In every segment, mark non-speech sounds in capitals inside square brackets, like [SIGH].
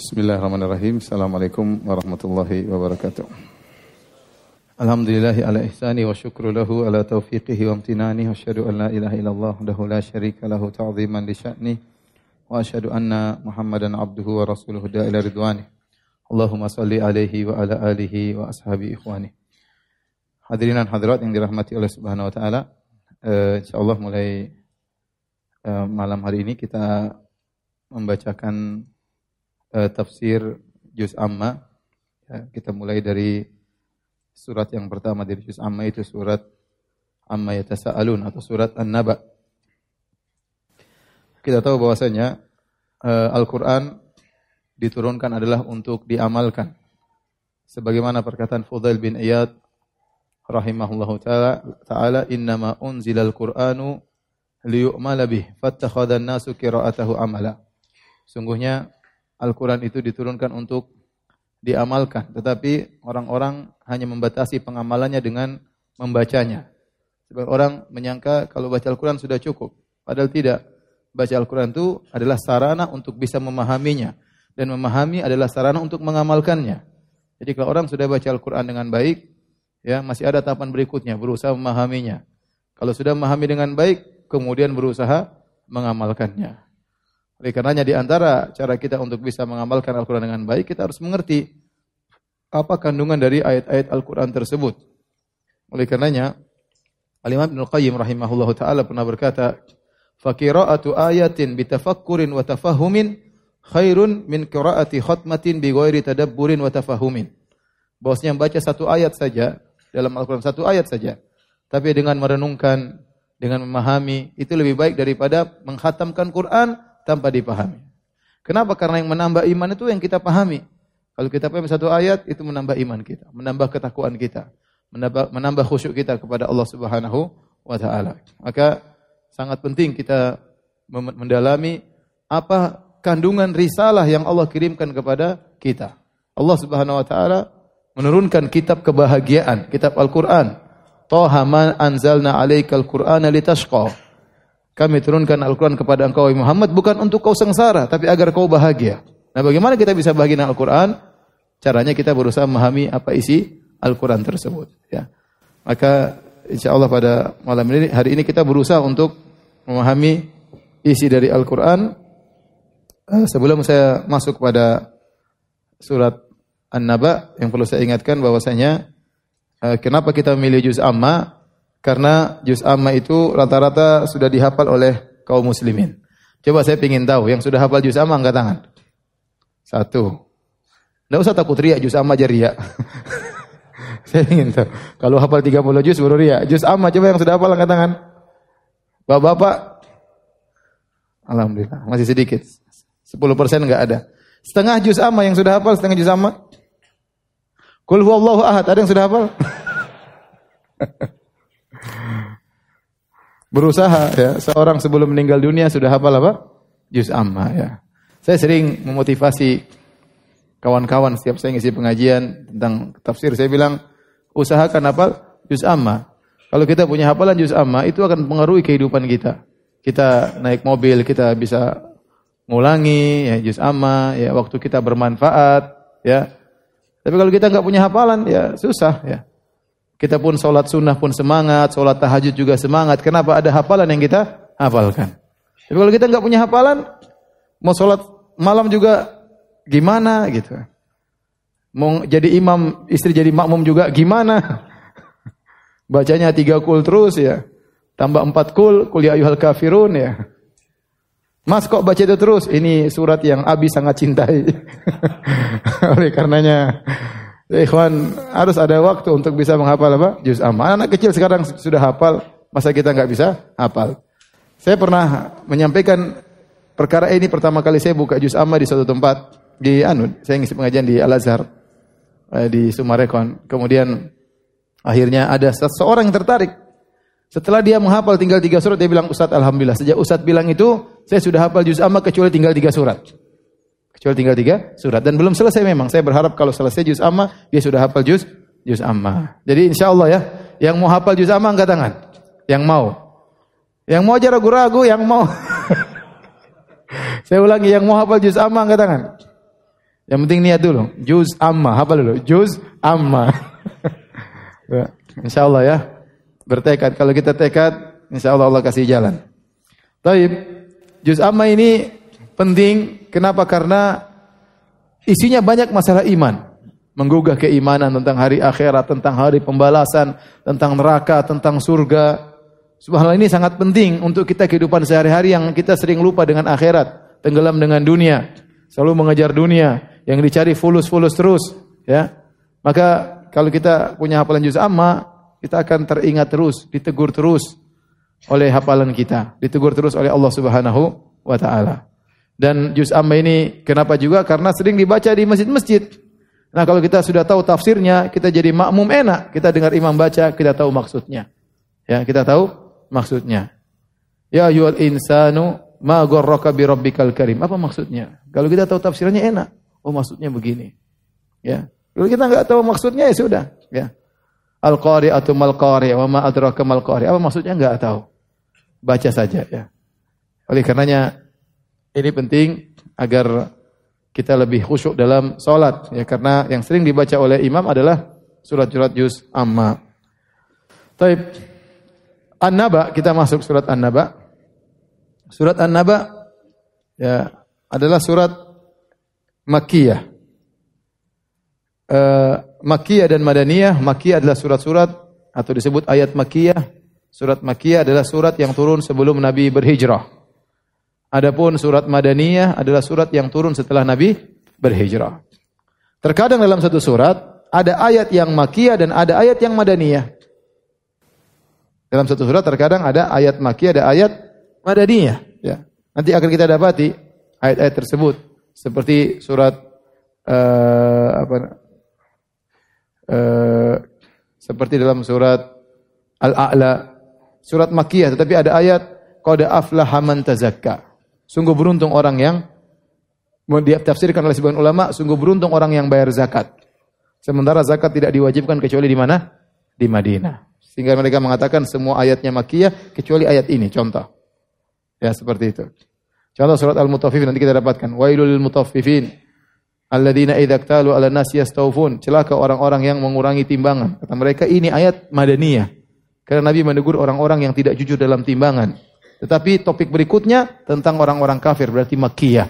Bismillahirrahmanirrahim. Assalamualaikum warahmatullahi wabarakatuh. Alhamdulillahi ala ihsani wa syukru lahu ala taufiqihi wa amtinani wa asyhadu an la ilaha illallah wahdahu la syarika lahu ta'ziman li sya'ni wa asyhadu anna Muhammadan abduhu wa rasuluhu da'ila ridwani. Allahumma salli alaihi wa ala alihi wa ashabi ikhwani. Hadirin dan hadirat yang dirahmati oleh Subhanahu wa taala, uh, insyaallah mulai uh, malam hari ini kita membacakan uh, tafsir juz amma. Ya, kita mulai dari surat yang pertama dari juz amma itu surat amma yatasaalun atau surat An-Naba. Kita tahu bahwasanya uh, Al-Qur'an diturunkan adalah untuk diamalkan. Sebagaimana perkataan Fudail bin Iyad rahimahullahu taala taala innama unzilal qur'anu liyu'mala bih fattakhadha an-nasu qira'atahu amala. Sungguhnya Al-Quran itu diturunkan untuk diamalkan. Tetapi orang-orang hanya membatasi pengamalannya dengan membacanya. Sebab orang menyangka kalau baca Al-Quran sudah cukup. Padahal tidak. Baca Al-Quran itu adalah sarana untuk bisa memahaminya. Dan memahami adalah sarana untuk mengamalkannya. Jadi kalau orang sudah baca Al-Quran dengan baik, ya masih ada tahapan berikutnya, berusaha memahaminya. Kalau sudah memahami dengan baik, kemudian berusaha mengamalkannya. Oleh karenanya di antara cara kita untuk bisa mengamalkan Al-Quran dengan baik, kita harus mengerti apa kandungan dari ayat-ayat Al-Quran tersebut. Oleh karenanya, Al-Imam Ibn Qayyim rahimahullah ta'ala pernah berkata, Fakira'atu ayatin bitafakkurin wa tafahumin khairun min qira'ati khatmatin bi ghairi tadabburin. Bahwasanya baca satu ayat saja dalam Al-Qur'an satu ayat saja, tapi dengan merenungkan, dengan memahami itu lebih baik daripada menghatamkan Quran tanpa dipahami. Kenapa? Karena yang menambah iman itu yang kita pahami. Kalau kita pahami satu ayat, itu menambah iman kita, menambah ketakwaan kita, menambah, menambah khusyuk kita kepada Allah Subhanahu wa taala. Maka sangat penting kita mendalami apa kandungan risalah yang Allah kirimkan kepada kita. Allah Subhanahu wa taala menurunkan kitab kebahagiaan, kitab Al-Qur'an. Toha ma anzalna 'alaikal Qur'ana litashqa. Kami turunkan Al-Quran kepada engkau Muhammad bukan untuk kau sengsara, tapi agar kau bahagia. Nah bagaimana kita bisa bahagia dengan Al-Quran? Caranya kita berusaha memahami apa isi Al-Quran tersebut. Ya. Maka insya Allah pada malam ini, hari ini kita berusaha untuk memahami isi dari Al-Quran. Eh, sebelum saya masuk pada surat An-Naba, yang perlu saya ingatkan bahwasanya eh, kenapa kita memilih juz amma? Karena juz amma itu rata-rata sudah dihafal oleh kaum muslimin. Coba saya ingin tahu, yang sudah hafal juz amma angkat tangan. Satu. Tidak usah takut riak, juz amma aja riak. [LAUGHS] saya ingin tahu. Kalau hafal 30 juz baru riak. Juz amma coba yang sudah hafal angkat tangan. Bapak-bapak. Alhamdulillah, masih sedikit. 10% enggak ada. Setengah juz amma yang sudah hafal, setengah juz amma. Kul huwallahu ahad, ada yang sudah hafal? [LAUGHS] berusaha ya. Seorang sebelum meninggal dunia sudah hafal apa? Juz amma ya. Saya sering memotivasi kawan-kawan setiap saya ngisi pengajian tentang tafsir saya bilang usahakan hafal juz amma. Kalau kita punya hafalan juz amma itu akan mempengaruhi kehidupan kita. Kita naik mobil kita bisa ngulangi ya juz amma ya waktu kita bermanfaat ya. Tapi kalau kita nggak punya hafalan ya susah ya. Kita pun sholat sunnah pun semangat, sholat tahajud juga semangat. Kenapa ada hafalan yang kita hafalkan? Tapi kalau kita nggak punya hafalan, mau sholat malam juga gimana gitu. Mau jadi imam, istri jadi makmum juga gimana? [LAUGHS] Bacanya tiga kul terus ya. Tambah empat kul, kuliah ayuhal kafirun ya. Mas kok baca itu terus? Ini surat yang Abi sangat cintai. [LAUGHS] Oleh karenanya Ya, ikhwan, harus ada waktu untuk bisa menghafal apa? Juz amma. Anak kecil sekarang sudah hafal, masa kita nggak bisa hafal? Saya pernah menyampaikan perkara ini pertama kali saya buka juz amma di suatu tempat di Anud. Saya ngisi pengajian di Al Azhar eh, di Sumarekon. Kemudian akhirnya ada seseorang yang tertarik. Setelah dia menghafal tinggal tiga surat, dia bilang Ustaz Alhamdulillah. Sejak Ustaz bilang itu, saya sudah hafal juz amma kecuali tinggal tiga surat. Kecuali tinggal tiga surat. Dan belum selesai memang. Saya berharap kalau selesai juz amma, dia sudah hafal juz juz amma. Jadi insya Allah ya, yang mau hafal juz amma angkat tangan. Yang mau. Yang mau aja ragu-ragu, yang mau. [LAUGHS] Saya ulangi, yang mau hafal juz amma angkat tangan. Yang penting niat dulu. Juz amma, apa dulu? Juz amma. [LAUGHS] ya, insya Allah ya. Bertekad. Kalau kita tekad, insya Allah Allah kasih jalan. Taib. Juz amma ini penting. Kenapa? Karena isinya banyak masalah iman. Menggugah keimanan tentang hari akhirat, tentang hari pembalasan, tentang neraka, tentang surga. Subhanallah ini sangat penting untuk kita kehidupan sehari-hari yang kita sering lupa dengan akhirat, tenggelam dengan dunia, selalu mengejar dunia, yang dicari fulus-fulus terus, ya. Maka kalau kita punya hafalan juz amma, kita akan teringat terus, ditegur terus oleh hafalan kita, ditegur terus oleh Allah Subhanahu wa taala. Dan juz amma ini kenapa juga? Karena sering dibaca di masjid-masjid. Nah, kalau kita sudah tahu tafsirnya, kita jadi makmum enak. Kita dengar imam baca, kita tahu maksudnya. Ya, kita tahu maksudnya. Ya ayyuhal insanu ma gharraka bi karim. Apa maksudnya? Kalau kita tahu tafsirnya enak. Oh maksudnya begini. Ya. Kalau kita nggak tahu maksudnya ya sudah. Ya. Al qari atau mal qari wa ma adraka mal qari. Apa maksudnya nggak tahu. Baca saja ya. Oleh karenanya ini penting agar kita lebih khusyuk dalam salat ya karena yang sering dibaca oleh imam adalah surat-surat juz amma. Taib. An-Naba kita masuk surat An-Naba. Surat An-Naba ya adalah surat Makkiyah. Uh, Makkiyah dan Madaniyah, Makkiyah adalah surat-surat atau disebut ayat Makkiyah. Surat Makkiyah adalah surat yang turun sebelum Nabi berhijrah. Adapun surat Madaniyah adalah surat yang turun setelah Nabi berhijrah. Terkadang dalam satu surat ada ayat yang Makkiyah dan ada ayat yang Madaniyah. Dalam satu surat terkadang ada ayat Makkiyah, ada ayat Madaniyah. Ya. Nanti akan kita dapati ayat-ayat tersebut seperti surat uh, apa uh, seperti dalam surat Al-A'la surat Makkiyah tetapi ada ayat qad aflaha man tazakka sungguh beruntung orang yang ditafsirkan oleh sebagian ulama sungguh beruntung orang yang bayar zakat sementara zakat tidak diwajibkan kecuali di mana di Madinah sehingga mereka mengatakan semua ayatnya Makkiyah kecuali ayat ini contoh ya seperti itu Contoh surat Al-Mutaffifin nanti kita dapatkan. Wailul mutaffifin alladzina idza iktalu 'ala nas yastawfun. Celaka orang-orang yang mengurangi timbangan. Kata mereka ini ayat madaniyah. Karena Nabi menegur orang-orang yang tidak jujur dalam timbangan. Tetapi topik berikutnya tentang orang-orang kafir berarti Makkiyah.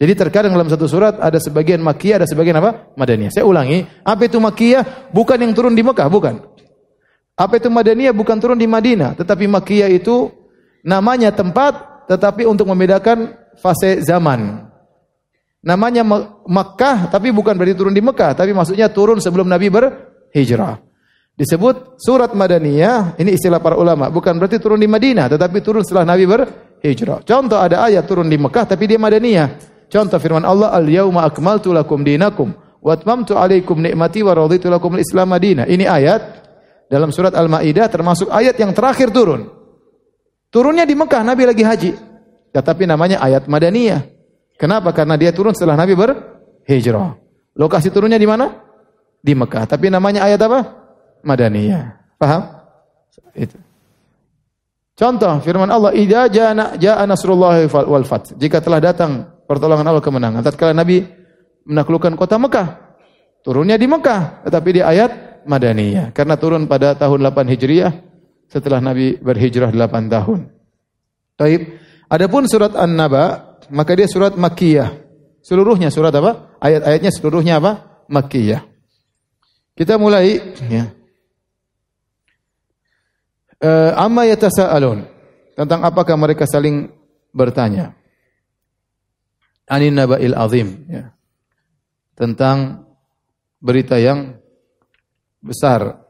Jadi terkadang dalam satu surat ada sebagian Makkiyah, ada sebagian apa? Madaniyah. Saya ulangi, apa itu Makkiyah? Bukan yang turun di Mekah, bukan. Apa itu Madaniyah? Bukan turun di Madinah, tetapi Makkiyah itu namanya tempat tetapi untuk membedakan fase zaman. Namanya Makkah, tapi bukan berarti turun di Mekah, tapi maksudnya turun sebelum Nabi berhijrah. Disebut surat Madaniyah, ini istilah para ulama, bukan berarti turun di Madinah, tetapi turun setelah Nabi berhijrah. Contoh ada ayat turun di Mekah, tapi dia Madaniyah. Contoh firman Allah, Al-yawma akmaltu lakum dinakum, wa atmamtu alaikum ni'mati wa raditu lakum al-islam madinah. Ini ayat dalam surat Al-Maidah termasuk ayat yang terakhir turun. Turunnya di Mekah, Nabi lagi haji. Tetapi namanya ayat Madaniyah. Kenapa? Karena dia turun setelah Nabi berhijrah. Lokasi turunnya di mana? Di Mekah. Tapi namanya ayat apa? Madaniyah. Paham? Itu. Contoh firman Allah, "Idza jaa jaa nasrullah wal fath." Jika telah datang pertolongan Allah kemenangan. Tatkala Nabi menaklukkan kota Mekah, turunnya di Mekah, tetapi di ayat Madaniyah karena turun pada tahun 8 Hijriah setelah Nabi berhijrah 8 tahun. Taib. Adapun surat An-Naba, maka dia surat Makkiyah. Seluruhnya surat apa? Ayat-ayatnya seluruhnya apa? Makkiyah. Kita mulai ya. Uh, amma yatasaalun. Tentang apakah mereka saling bertanya? Anin naba'il azim ya. Tentang berita yang besar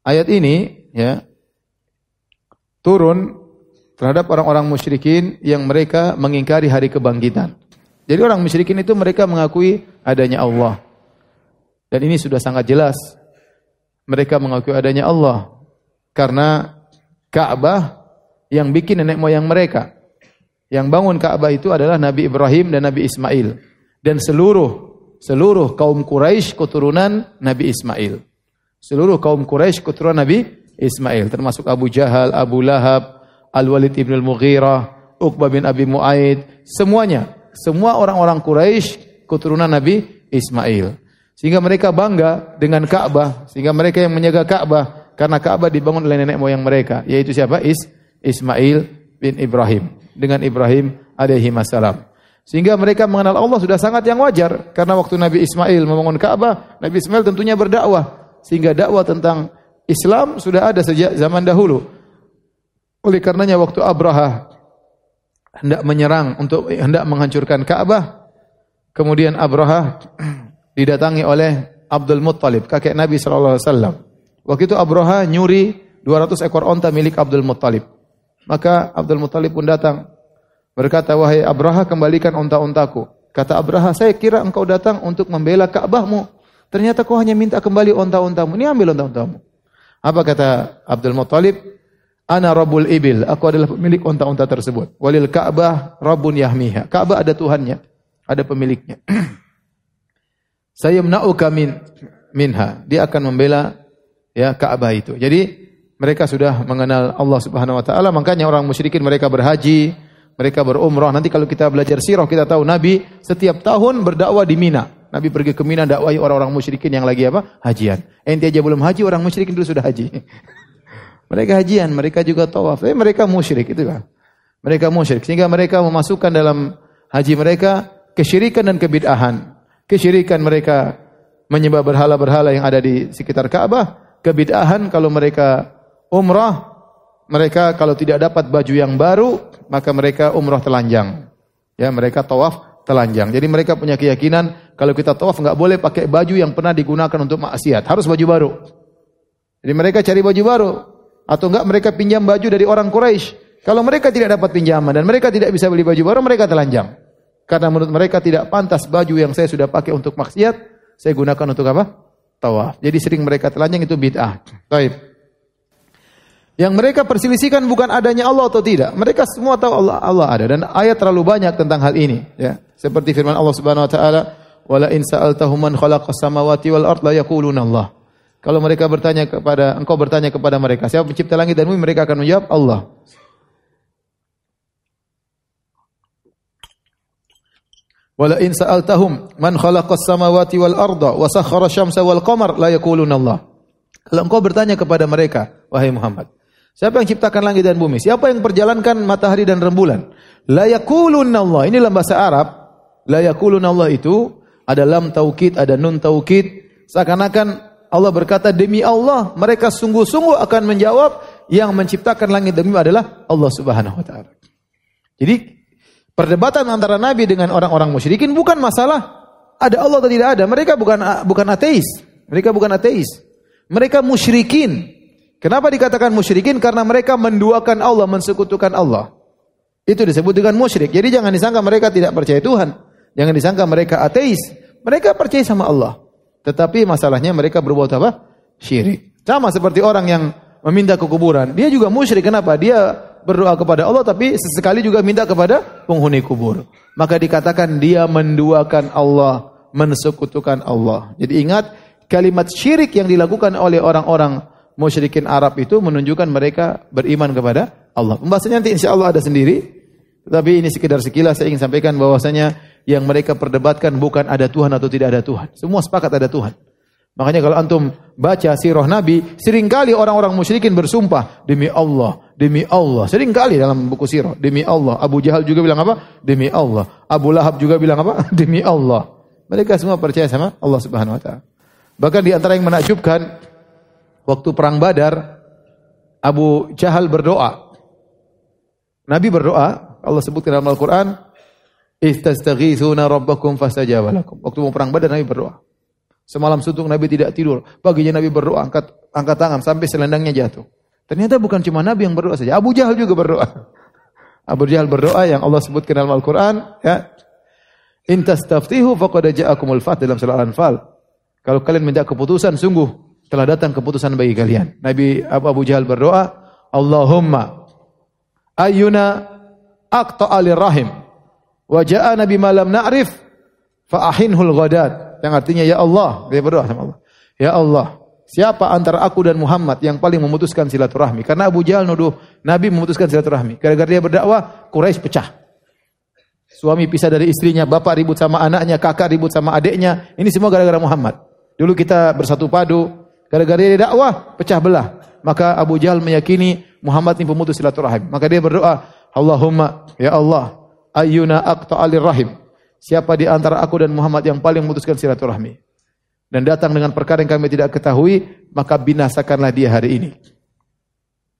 Ayat ini ya turun terhadap orang-orang musyrikin yang mereka mengingkari hari kebangkitan. Jadi orang musyrikin itu mereka mengakui adanya Allah. Dan ini sudah sangat jelas. Mereka mengakui adanya Allah karena Ka'bah yang bikin nenek moyang mereka. Yang bangun Ka'bah itu adalah Nabi Ibrahim dan Nabi Ismail dan seluruh seluruh kaum Quraisy keturunan Nabi Ismail. Seluruh kaum Quraisy keturunan Nabi Ismail termasuk Abu Jahal, Abu Lahab, Al-Walid ibn al-Mughirah, Uqbah bin Abi Mu'aid, semuanya. Semua orang-orang Quraisy keturunan Nabi Ismail. Sehingga mereka bangga dengan Ka'bah, sehingga mereka yang menjaga Ka'bah karena Ka'bah dibangun oleh nenek moyang mereka, yaitu siapa? Is Ismail bin Ibrahim. Dengan Ibrahim alaihi salam. Sehingga mereka mengenal Allah sudah sangat yang wajar karena waktu Nabi Ismail membangun Ka'bah, Nabi Ismail tentunya berdakwah sehingga dakwah tentang Islam sudah ada sejak zaman dahulu. Oleh karenanya waktu Abraha hendak menyerang untuk hendak menghancurkan Ka'bah, kemudian Abraha [CLEARS THROAT] didatangi oleh Abdul Muttalib, kakek Nabi sallallahu alaihi wasallam. Waktu itu Abraha nyuri 200 ekor onta milik Abdul Muttalib. Maka Abdul Muttalib pun datang berkata, "Wahai Abraha, kembalikan onta-ontaku." Kata Abraha, "Saya kira engkau datang untuk membela Ka'bahmu. Ternyata kau hanya minta kembali onta-ontamu. Ini ambil onta-ontamu." Apa kata Abdul Muttalib? Ana Rabbul Ibil. Aku adalah pemilik onta-onta tersebut. Walil Ka'bah Rabbun Yahmiha. Ka'bah ada Tuhannya. Ada pemiliknya. [CLEARS THROAT] Saya menauka min minha. Dia akan membela ya Ka'bah itu. Jadi mereka sudah mengenal Allah Subhanahu wa taala, makanya orang musyrikin mereka berhaji, mereka berumrah. Nanti kalau kita belajar sirah kita tahu Nabi setiap tahun berdakwah di Mina. Nabi pergi ke Mina dakwahi orang-orang musyrikin yang lagi apa? Hajian. Ente aja belum haji, orang musyrikin dulu sudah haji. [LAUGHS] mereka hajian, mereka juga tawaf. Eh, mereka musyrik itu kan. Mereka musyrik sehingga mereka memasukkan dalam haji mereka kesyirikan dan kebid'ahan. Kesyirikan mereka menyembah berhala-berhala yang ada di sekitar Ka'bah, kebid'ahan kalau mereka umrah, mereka kalau tidak dapat baju yang baru, maka mereka umrah telanjang. Ya, mereka tawaf telanjang. Jadi mereka punya keyakinan kalau kita tawaf nggak boleh pakai baju yang pernah digunakan untuk maksiat, harus baju baru. Jadi mereka cari baju baru atau enggak mereka pinjam baju dari orang Quraisy. Kalau mereka tidak dapat pinjaman dan mereka tidak bisa beli baju baru, mereka telanjang. Karena menurut mereka tidak pantas baju yang saya sudah pakai untuk maksiat, saya gunakan untuk apa? Tawaf. Jadi sering mereka telanjang itu bid'ah. Baik. Yang mereka perselisihkan bukan adanya Allah atau tidak. Mereka semua tahu Allah Allah ada dan ayat terlalu banyak tentang hal ini ya. Seperti firman Allah Subhanahu wa taala, "Wala in sa'altahum man khalaqas samawati wal ard la Allah." Kalau mereka bertanya kepada engkau bertanya kepada mereka, siapa pencipta langit dan bumi? Mereka akan menjawab Allah. Wala in sa'altahum man khalaqas samawati wal arda wa sakhkhara syamsa wal qamar la yaquluna Allah. Kalau engkau bertanya kepada mereka, wahai Muhammad, siapa yang ciptakan langit dan bumi? Siapa yang perjalankan matahari dan rembulan? La yaquluna Allah. Ini dalam bahasa Arab, la yaquluna Allah itu ada lam taukid, ada nun taukid. Seakan-akan Allah berkata demi Allah, mereka sungguh-sungguh akan menjawab yang menciptakan langit dan bumi adalah Allah Subhanahu wa taala. Jadi Perdebatan antara Nabi dengan orang-orang musyrikin bukan masalah ada Allah atau tidak ada. Mereka bukan bukan ateis. Mereka bukan ateis. Mereka musyrikin. Kenapa dikatakan musyrikin? Karena mereka menduakan Allah, mensekutukan Allah. Itu disebut dengan musyrik. Jadi jangan disangka mereka tidak percaya Tuhan. Jangan disangka mereka ateis. Mereka percaya sama Allah. Tetapi masalahnya mereka berbuat apa? Syirik. Sama seperti orang yang meminta ke kuburan. Dia juga musyrik. Kenapa? Dia berdoa kepada Allah tapi sesekali juga minta kepada penghuni kubur. Maka dikatakan dia menduakan Allah, mensekutukan Allah. Jadi ingat kalimat syirik yang dilakukan oleh orang-orang musyrikin Arab itu menunjukkan mereka beriman kepada Allah. Pembahasannya nanti insya Allah ada sendiri. Tapi ini sekedar sekilas saya ingin sampaikan bahwasanya yang mereka perdebatkan bukan ada Tuhan atau tidak ada Tuhan. Semua sepakat ada Tuhan. Makanya kalau antum baca sirah Nabi, sering kali orang-orang musyrikin bersumpah demi Allah, demi Allah. Seringkali dalam buku sirah, demi Allah. Abu Jahal juga bilang apa? Demi Allah. Abu Lahab juga bilang apa? [LAUGHS] Demi Allah. Mereka semua percaya sama Allah Subhanahu wa taala. Bahkan di antara yang menakjubkan waktu perang Badar Abu Jahal berdoa. Nabi berdoa, Allah sebutkan dalam Al-Qur'an, "Istastaghithuna rabbakum fastajaba lakum." Waktu mau perang Badar Nabi berdoa. Semalam suntuk Nabi tidak tidur. Paginya Nabi berdoa, angkat angkat tangan sampai selendangnya jatuh. Ternyata bukan cuma Nabi yang berdoa saja. Abu Jahal juga berdoa. [LAUGHS] Abu Jahal berdoa yang Allah sebutkan dalam Al-Quran. Ya. Intas taftihu faqad ja'akumul fat dalam surah Al-Anfal. Kalau kalian minta keputusan, sungguh telah datang keputusan bagi kalian. Nabi Abu Jahal berdoa, Allahumma ayyuna aqta'a rahim wa ja'ana bima lam na'rif fa ahinhul yang artinya ya Allah, dia berdoa sama Allah. Ya Allah, siapa antara aku dan Muhammad yang paling memutuskan silaturahmi? Karena Abu Jahal nuduh Nabi memutuskan silaturahmi. Gara-gara dia berdakwah, Quraisy pecah. Suami pisah dari istrinya, bapak ribut sama anaknya, kakak ribut sama adiknya. Ini semua gara-gara Muhammad. Dulu kita bersatu padu, gara-gara dia dakwah, pecah belah. Maka Abu Jahal meyakini Muhammad ini pemutus silaturahmi. Maka dia berdoa, Allahumma, ya Allah, ayyuna aqta'alir rahim. Siapa di antara aku dan Muhammad yang paling memutuskan silaturahmi? dan datang dengan perkara yang kami tidak ketahui, maka binasakanlah dia hari ini.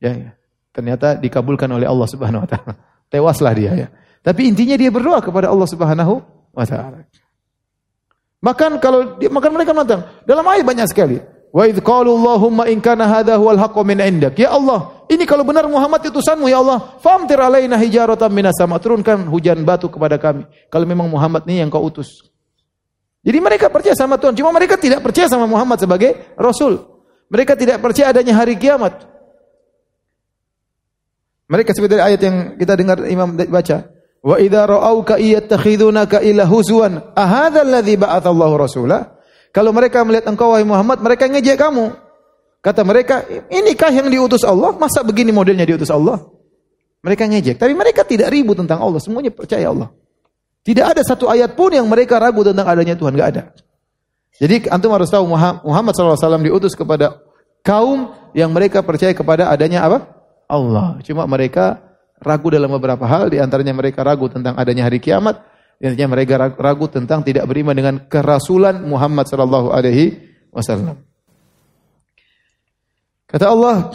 Ya, ya. ternyata dikabulkan oleh Allah Subhanahu wa taala. Tewaslah dia ya. Tapi intinya dia berdoa kepada Allah Subhanahu wa taala. Makan kalau makan mereka menantang. Dalam ayat banyak sekali. Wa idz qalu Allahumma in kana hadha huwal haqqu min indak. Ya Allah, ini kalau benar Muhammad utusanmu ya Allah, famtir alaina hijaratan minas sama. Turunkan hujan batu kepada kami. Kalau memang Muhammad ini yang kau utus. Jadi mereka percaya sama Tuhan, cuma mereka tidak percaya sama Muhammad sebagai Rasul. Mereka tidak percaya adanya hari kiamat. Mereka seperti dari ayat yang kita dengar Imam baca. Wa idza ra'auka iyattakhidunaka ila huzwan ahadzal ladzi ba'atsallahu rasula. Kalau mereka melihat engkau wahai Muhammad, mereka ngejek kamu. Kata mereka, inikah yang diutus Allah? Masa begini modelnya diutus Allah? Mereka ngejek, tapi mereka tidak ribut tentang Allah, semuanya percaya Allah. Tidak ada satu ayat pun yang mereka ragu tentang adanya Tuhan, enggak ada. Jadi antum harus tahu Muhammad SAW diutus kepada kaum yang mereka percaya kepada adanya apa? Allah. Cuma mereka ragu dalam beberapa hal, di antaranya mereka ragu tentang adanya hari kiamat, di antaranya mereka ragu tentang tidak beriman dengan kerasulan Muhammad sallallahu alaihi wasallam. Kata Allah,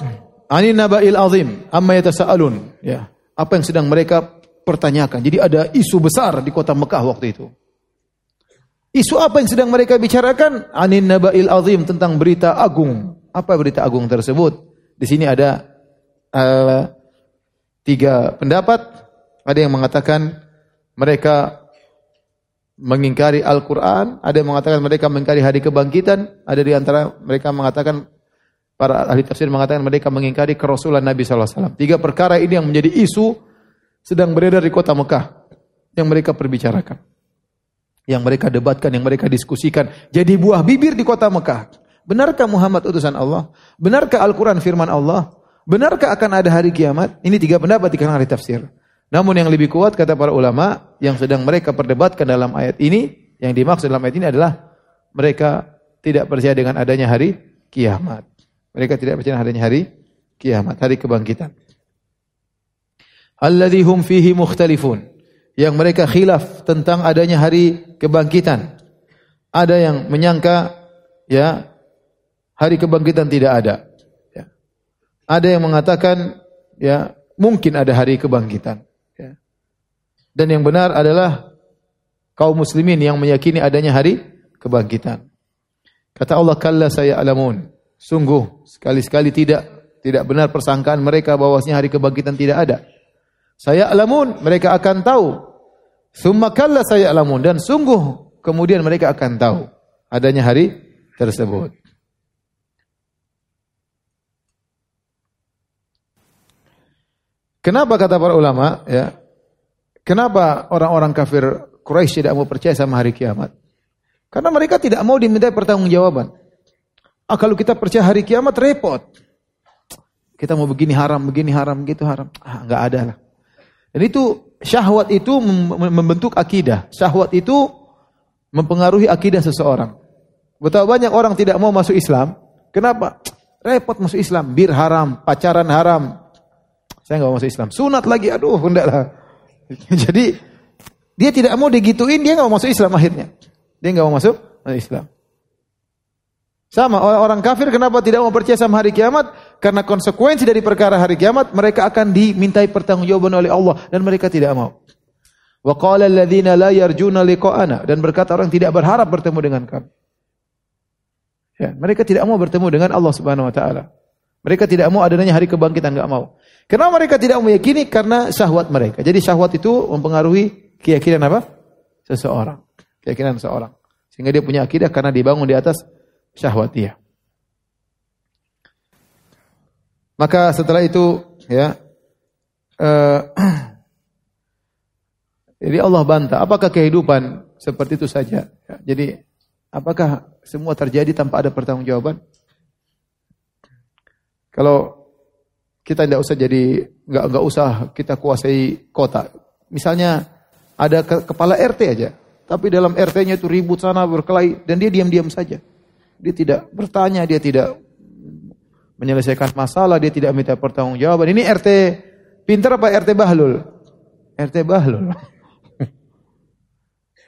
"Ani naba'il azim, amma yatasaalun." Ya, apa yang sedang mereka pertanyakan. Jadi ada isu besar di kota Mekah waktu itu. Isu apa yang sedang mereka bicarakan? Anin naba'il azim tentang berita agung. Apa berita agung tersebut? Di sini ada uh, tiga pendapat. Ada yang mengatakan mereka mengingkari Al-Quran. Ada yang mengatakan mereka mengingkari hari kebangkitan. Ada di antara mereka mengatakan para ahli tafsir mengatakan mereka mengingkari kerasulan Nabi SAW. Tiga perkara ini yang menjadi isu sedang beredar di kota Mekah yang mereka perbicarakan. Yang mereka debatkan, yang mereka diskusikan. Jadi buah bibir di kota Mekah. Benarkah Muhammad utusan Allah? Benarkah Al-Quran firman Allah? Benarkah akan ada hari kiamat? Ini tiga pendapat di kalangan ahli tafsir. Namun yang lebih kuat kata para ulama yang sedang mereka perdebatkan dalam ayat ini, yang dimaksud dalam ayat ini adalah mereka tidak percaya dengan adanya hari kiamat. Mereka tidak percaya adanya hari kiamat, hari kebangkitan alladhi hum fihi mukhtalifun yang mereka khilaf tentang adanya hari kebangkitan. Ada yang menyangka ya hari kebangkitan tidak ada. Ya. Ada yang mengatakan ya mungkin ada hari kebangkitan. Dan yang benar adalah kaum muslimin yang meyakini adanya hari kebangkitan. Kata Allah kalla saya alamun. Sungguh sekali-sekali tidak tidak benar persangkaan mereka bahwasanya hari kebangkitan tidak ada. Saya alamun, mereka akan tahu. Summa kalla saya alamun dan sungguh kemudian mereka akan tahu adanya hari tersebut. Kenapa kata para ulama ya? Kenapa orang-orang kafir Quraisy tidak mau percaya sama hari kiamat? Karena mereka tidak mau diminta pertanggungjawaban. Ah, kalau kita percaya hari kiamat repot. Kita mau begini haram, begini haram, begitu haram. Ah, enggak ada lah. Dan itu syahwat itu membentuk akidah. Syahwat itu mempengaruhi akidah seseorang. Betapa banyak orang tidak mau masuk Islam. Kenapa? Repot masuk Islam. Bir haram, pacaran haram. Saya nggak mau masuk Islam. Sunat lagi, aduh, enggak lah. [LAUGHS] Jadi dia tidak mau digituin, dia nggak mau masuk Islam akhirnya. Dia nggak mau masuk Islam. Sama orang kafir kenapa tidak mau percaya sama hari kiamat? Karena konsekuensi dari perkara hari kiamat mereka akan dimintai pertanggungjawaban oleh Allah dan mereka tidak mau. Wa qala alladziina la yarjuna liqa'ana dan berkata orang tidak berharap bertemu dengan kami. Ya, mereka tidak mau bertemu dengan Allah Subhanahu wa taala. Mereka tidak mau adanya hari kebangkitan, enggak mau. Kenapa mereka tidak meyakini? Karena syahwat mereka. Jadi syahwat itu mempengaruhi keyakinan apa? Seseorang. Keyakinan seseorang. Sehingga dia punya akidah karena dibangun di atas syahwat dia. Maka setelah itu ya uh, [CLEARS THROAT] jadi Allah bantah, apakah kehidupan seperti itu saja? Ya, jadi apakah semua terjadi tanpa ada pertanggungjawaban? Kalau kita tidak usah jadi nggak nggak usah kita kuasai kota. Misalnya ada ke, kepala RT aja, tapi dalam RT-nya itu ribut sana berkelahi dan dia diam-diam saja. Dia tidak bertanya, dia tidak menyelesaikan masalah, dia tidak minta pertanggungjawaban. Ini RT pintar apa RT bahlul? RT bahlul.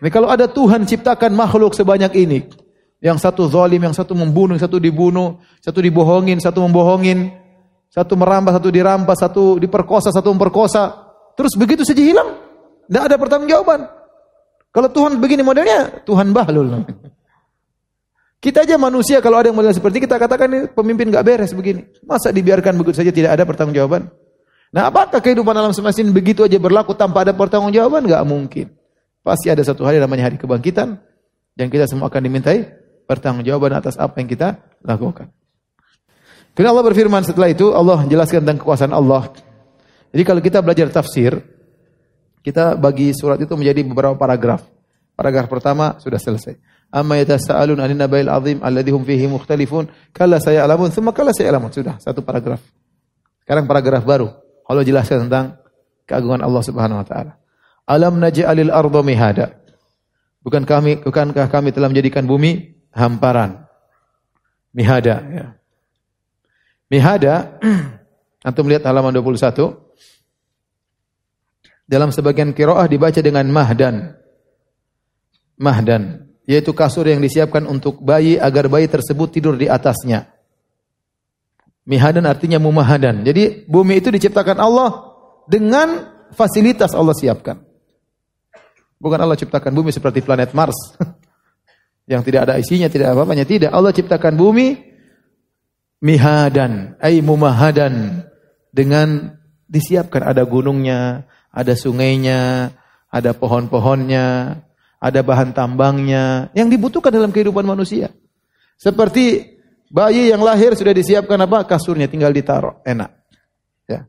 Ini [LAUGHS] kalau ada Tuhan ciptakan makhluk sebanyak ini, yang satu zalim, yang satu membunuh, yang satu dibunuh, satu dibohongin, satu membohongin, satu merampas, satu dirampas, satu diperkosa, satu memperkosa. Terus begitu saja hilang. Tidak ada pertanggungjawaban. Kalau Tuhan begini modelnya, Tuhan bahlul. Kita aja manusia kalau ada yang model seperti kita katakan ini pemimpin gak beres begini. Masa dibiarkan begitu saja tidak ada pertanggungjawaban? Nah, apakah kehidupan alam semesta ini begitu aja berlaku tanpa ada pertanggungjawaban? Gak mungkin. Pasti ada satu hari namanya hari kebangkitan dan kita semua akan dimintai pertanggungjawaban atas apa yang kita lakukan. Kemudian Allah berfirman setelah itu Allah menjelaskan tentang kekuasaan Allah. Jadi kalau kita belajar tafsir, kita bagi surat itu menjadi beberapa paragraf. Paragraf pertama sudah selesai. Amma yatasaalun 'anil naba'il 'azim alladhi hum fihi mukhtalifun kalla sayalamun thumma kalla sayalamun. Sudah satu paragraf. Sekarang paragraf baru. Allah jelaskan tentang keagungan Allah Subhanahu wa taala. Alam naj'alil arda mihada. Bukan kami, bukankah kami telah menjadikan bumi hamparan? Mihada. Ya. Mihada, antum melihat halaman 21. Dalam sebagian kiroah dibaca dengan mahdan. Mahdan, yaitu kasur yang disiapkan untuk bayi agar bayi tersebut tidur di atasnya. Mihadan artinya mumahadan. Jadi bumi itu diciptakan Allah dengan fasilitas Allah siapkan. Bukan Allah ciptakan bumi seperti planet Mars. [LAUGHS] yang tidak ada isinya, tidak apa-apanya. Tidak. Allah ciptakan bumi mihadan, ay mumahadan. Dengan disiapkan ada gunungnya, ada sungainya, ada pohon-pohonnya, ada bahan tambangnya yang dibutuhkan dalam kehidupan manusia. Seperti bayi yang lahir sudah disiapkan apa? Kasurnya tinggal ditaruh, enak. Ya.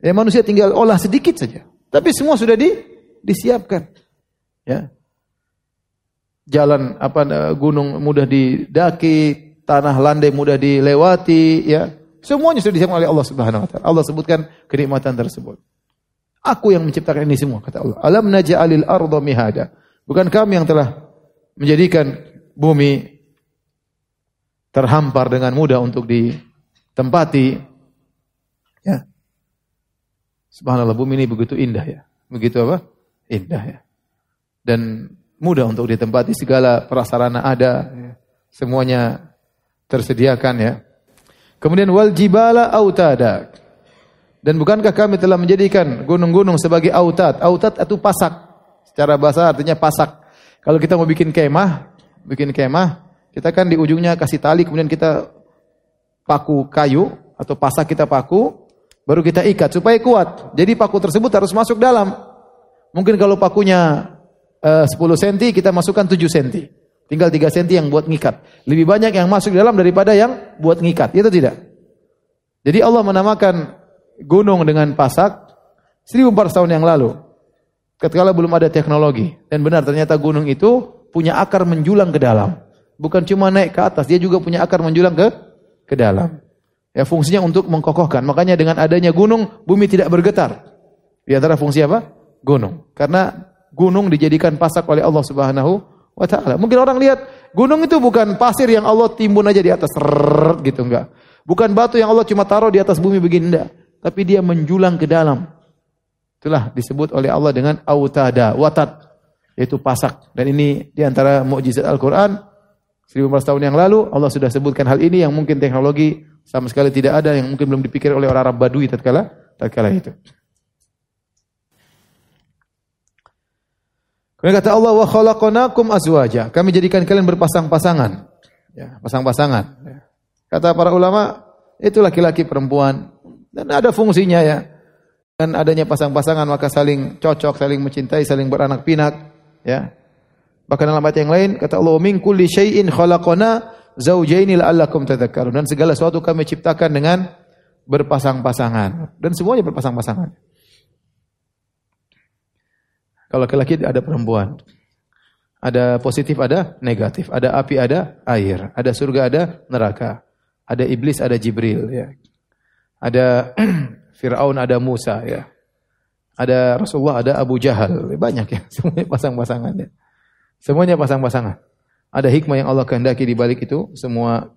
Ya manusia tinggal olah sedikit saja. Tapi semua sudah di disiapkan. Ya. Jalan apa gunung mudah didaki, tanah landai mudah dilewati, ya. Semuanya sudah disiapkan oleh Allah Subhanahu wa taala. Allah sebutkan kenikmatan tersebut. Aku yang menciptakan ini semua kata Allah. Alam naj'alil arda mihada. Bukan kami yang telah menjadikan bumi terhampar dengan mudah untuk ditempati. Ya. Subhanallah bumi ini begitu indah ya. Begitu apa? indah ya. Dan mudah untuk ditempati segala prasarana ada, ya. semuanya tersediakan ya. Kemudian wal jibala autada. Dan bukankah kami telah menjadikan gunung-gunung sebagai autat? Autat itu pasak. Secara bahasa artinya pasak. Kalau kita mau bikin kemah, bikin kemah, kita kan di ujungnya kasih tali, kemudian kita paku kayu atau pasak kita paku, baru kita ikat supaya kuat. Jadi paku tersebut harus masuk dalam. Mungkin kalau pakunya uh, 10 cm, kita masukkan 7 cm. Tinggal 3 cm yang buat ngikat. Lebih banyak yang masuk di dalam daripada yang buat ngikat. Itu tidak. Jadi Allah menamakan gunung dengan pasak 1400 tahun yang lalu. Ketika belum ada teknologi. Dan benar ternyata gunung itu punya akar menjulang ke dalam. Bukan cuma naik ke atas, dia juga punya akar menjulang ke ke dalam. Ya fungsinya untuk mengkokohkan. Makanya dengan adanya gunung, bumi tidak bergetar. Di antara fungsi apa? gunung. Karena gunung dijadikan pasak oleh Allah Subhanahu wa taala. Mungkin orang lihat gunung itu bukan pasir yang Allah timbun aja di atas rrr, gitu enggak. Bukan batu yang Allah cuma taruh di atas bumi begini enggak, tapi dia menjulang ke dalam. Itulah disebut oleh Allah dengan autada, watat, yaitu pasak. Dan ini di antara mukjizat Al-Qur'an 1400 tahun yang lalu Allah sudah sebutkan hal ini yang mungkin teknologi sama sekali tidak ada yang mungkin belum dipikir oleh orang Arab Badui tatkala tatkala itu. Kemudian kata Allah wa khalaqnakum azwaja. Kami jadikan kalian berpasang-pasangan. Ya, pasang-pasangan. Ya. Kata para ulama, itu laki-laki perempuan dan ada fungsinya ya. Dan adanya pasang-pasangan maka saling cocok, saling mencintai, saling beranak pinak, ya. Bahkan dalam ayat yang lain kata Allah min kulli syai'in khalaqna zaujaini la'allakum tadhakkarun. Dan segala sesuatu kami ciptakan dengan berpasang-pasangan dan semuanya berpasang-pasangan. Kalau laki-laki ada perempuan. Ada positif, ada negatif. Ada api, ada air. Ada surga, ada neraka. ada iblis, ada Jibril ya. Ada [CLEARS THROAT] Firaun, ada Musa ya. Ada Rasulullah, ada Abu Jahal. Banyak ya, [LAUGHS] semuanya pasang-pasangan ya. Semuanya pasang-pasangan. Ada hikmah yang Allah kehendaki di balik itu semua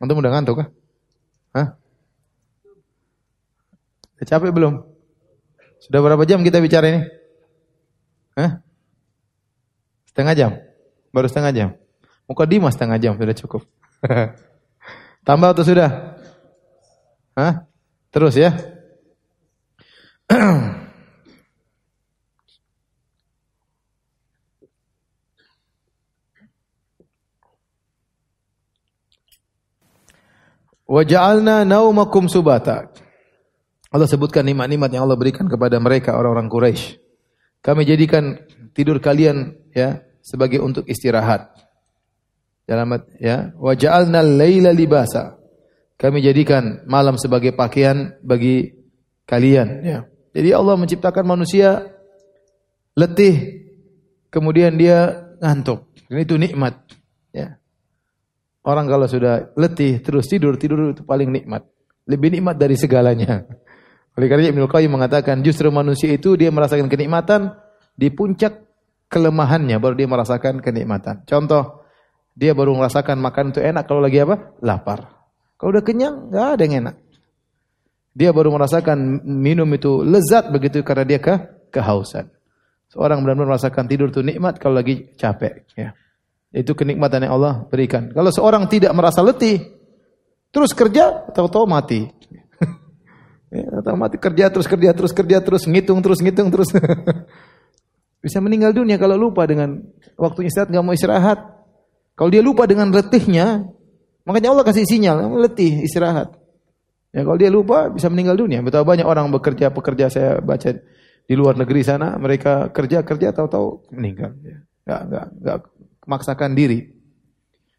Antum udah ngantuk kah? Hah? Capek belum? Sudah berapa jam kita bicara ini? Hah? Setengah jam? Baru setengah jam? Muka Dimas setengah jam sudah cukup. [LAUGHS] Tambah atau sudah? Hah? Terus ya? [CLEARS THROAT] Wa ja'alna naumakum subata. Allah sebutkan nikmat-nikmat yang Allah berikan kepada mereka orang-orang Quraisy. Kami jadikan tidur kalian ya sebagai untuk istirahat. Dalam ya, wa ja'alna laila libasa. Kami jadikan malam sebagai pakaian bagi kalian ya. Jadi Allah menciptakan manusia letih kemudian dia ngantuk. Dan itu nikmat. Orang kalau sudah letih terus tidur, tidur itu paling nikmat. Lebih nikmat dari segalanya. [LAUGHS] Oleh karena Ibnu Qayyim mengatakan justru manusia itu dia merasakan kenikmatan di puncak kelemahannya baru dia merasakan kenikmatan. Contoh, dia baru merasakan makan itu enak kalau lagi apa? Lapar. Kalau udah kenyang, nggak ada yang enak. Dia baru merasakan minum itu lezat begitu karena dia ke kehausan. Seorang benar-benar merasakan tidur itu nikmat kalau lagi capek. Ya. Itu kenikmatan yang Allah berikan. Kalau seorang tidak merasa letih, terus kerja, tahu-tahu mati. [LAUGHS] ya, tahu mati kerja terus kerja terus kerja terus ngitung terus ngitung terus. [LAUGHS] Bisa meninggal dunia kalau lupa dengan waktunya istirahat nggak mau istirahat. Kalau dia lupa dengan letihnya, makanya Allah kasih sinyal, letih istirahat. Ya kalau dia lupa bisa meninggal dunia. Betapa banyak orang bekerja pekerja saya baca di luar negeri sana, mereka kerja kerja tahu-tahu meninggal. Ya. Gak, gak, gak memaksakan diri.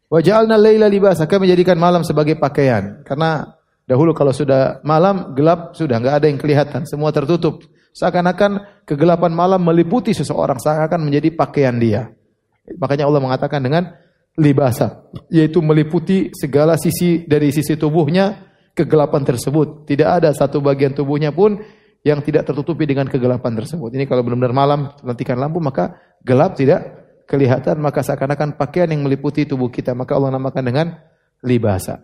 Wa ja'alna laila libasa, kami menjadikan malam sebagai pakaian. Karena dahulu kalau sudah malam gelap sudah enggak ada yang kelihatan, semua tertutup. Seakan-akan kegelapan malam meliputi seseorang, seakan menjadi pakaian dia. Makanya Allah mengatakan dengan libasa, yaitu meliputi segala sisi dari sisi tubuhnya kegelapan tersebut. Tidak ada satu bagian tubuhnya pun yang tidak tertutupi dengan kegelapan tersebut. Ini kalau benar-benar malam matikan lampu maka gelap tidak kelihatan maka seakan-akan pakaian yang meliputi tubuh kita maka Allah namakan dengan libasa.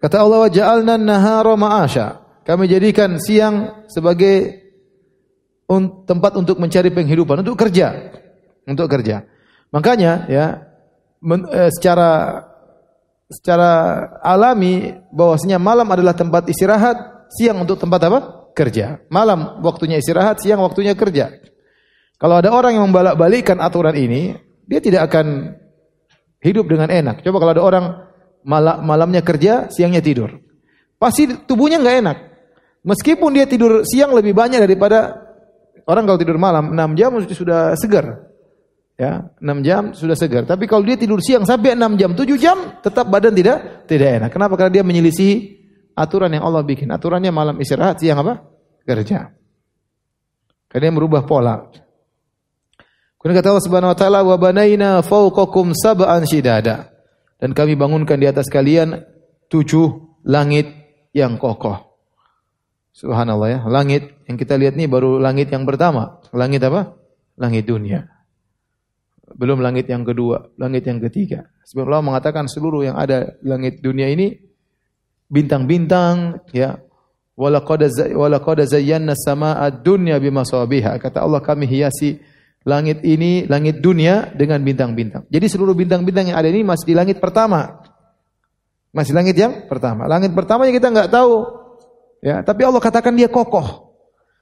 Kata Allah wa ja'alna nahara ma'asha. Kami jadikan siang sebagai tempat untuk mencari penghidupan, untuk kerja, untuk kerja. Makanya ya eh, secara secara alami bahwasanya malam adalah tempat istirahat, siang untuk tempat apa? Kerja. Malam waktunya istirahat, siang waktunya kerja. Kalau ada orang yang membalak-balikkan aturan ini, dia tidak akan hidup dengan enak. Coba kalau ada orang mal malamnya kerja, siangnya tidur. Pasti tubuhnya nggak enak. Meskipun dia tidur siang lebih banyak daripada orang kalau tidur malam 6 jam sudah segar. Ya, 6 jam sudah segar. Tapi kalau dia tidur siang sampai 6 jam, 7 jam tetap badan tidak tidak enak. Kenapa? Karena dia menyelisihi aturan yang Allah bikin. Aturannya malam istirahat, siang apa? Kerja. Karena dia merubah pola. Kemudian kata Allah Subhanahu wa taala wa banaina fawqakum sab'an shidada. Dan kami bangunkan di atas kalian tujuh langit yang kokoh. Subhanallah ya. Langit yang kita lihat ini baru langit yang pertama. Langit apa? Langit dunia. Belum langit yang kedua, langit yang ketiga. Sebab Allah mengatakan seluruh yang ada langit dunia ini bintang-bintang ya. Walaqad walaqad zayyana samaa dunya bimasabiha. Kata Allah kami hiasi langit ini, langit dunia dengan bintang-bintang. Jadi seluruh bintang-bintang yang ada ini masih di langit pertama. Masih langit yang pertama. Langit pertamanya kita nggak tahu. Ya, tapi Allah katakan dia kokoh.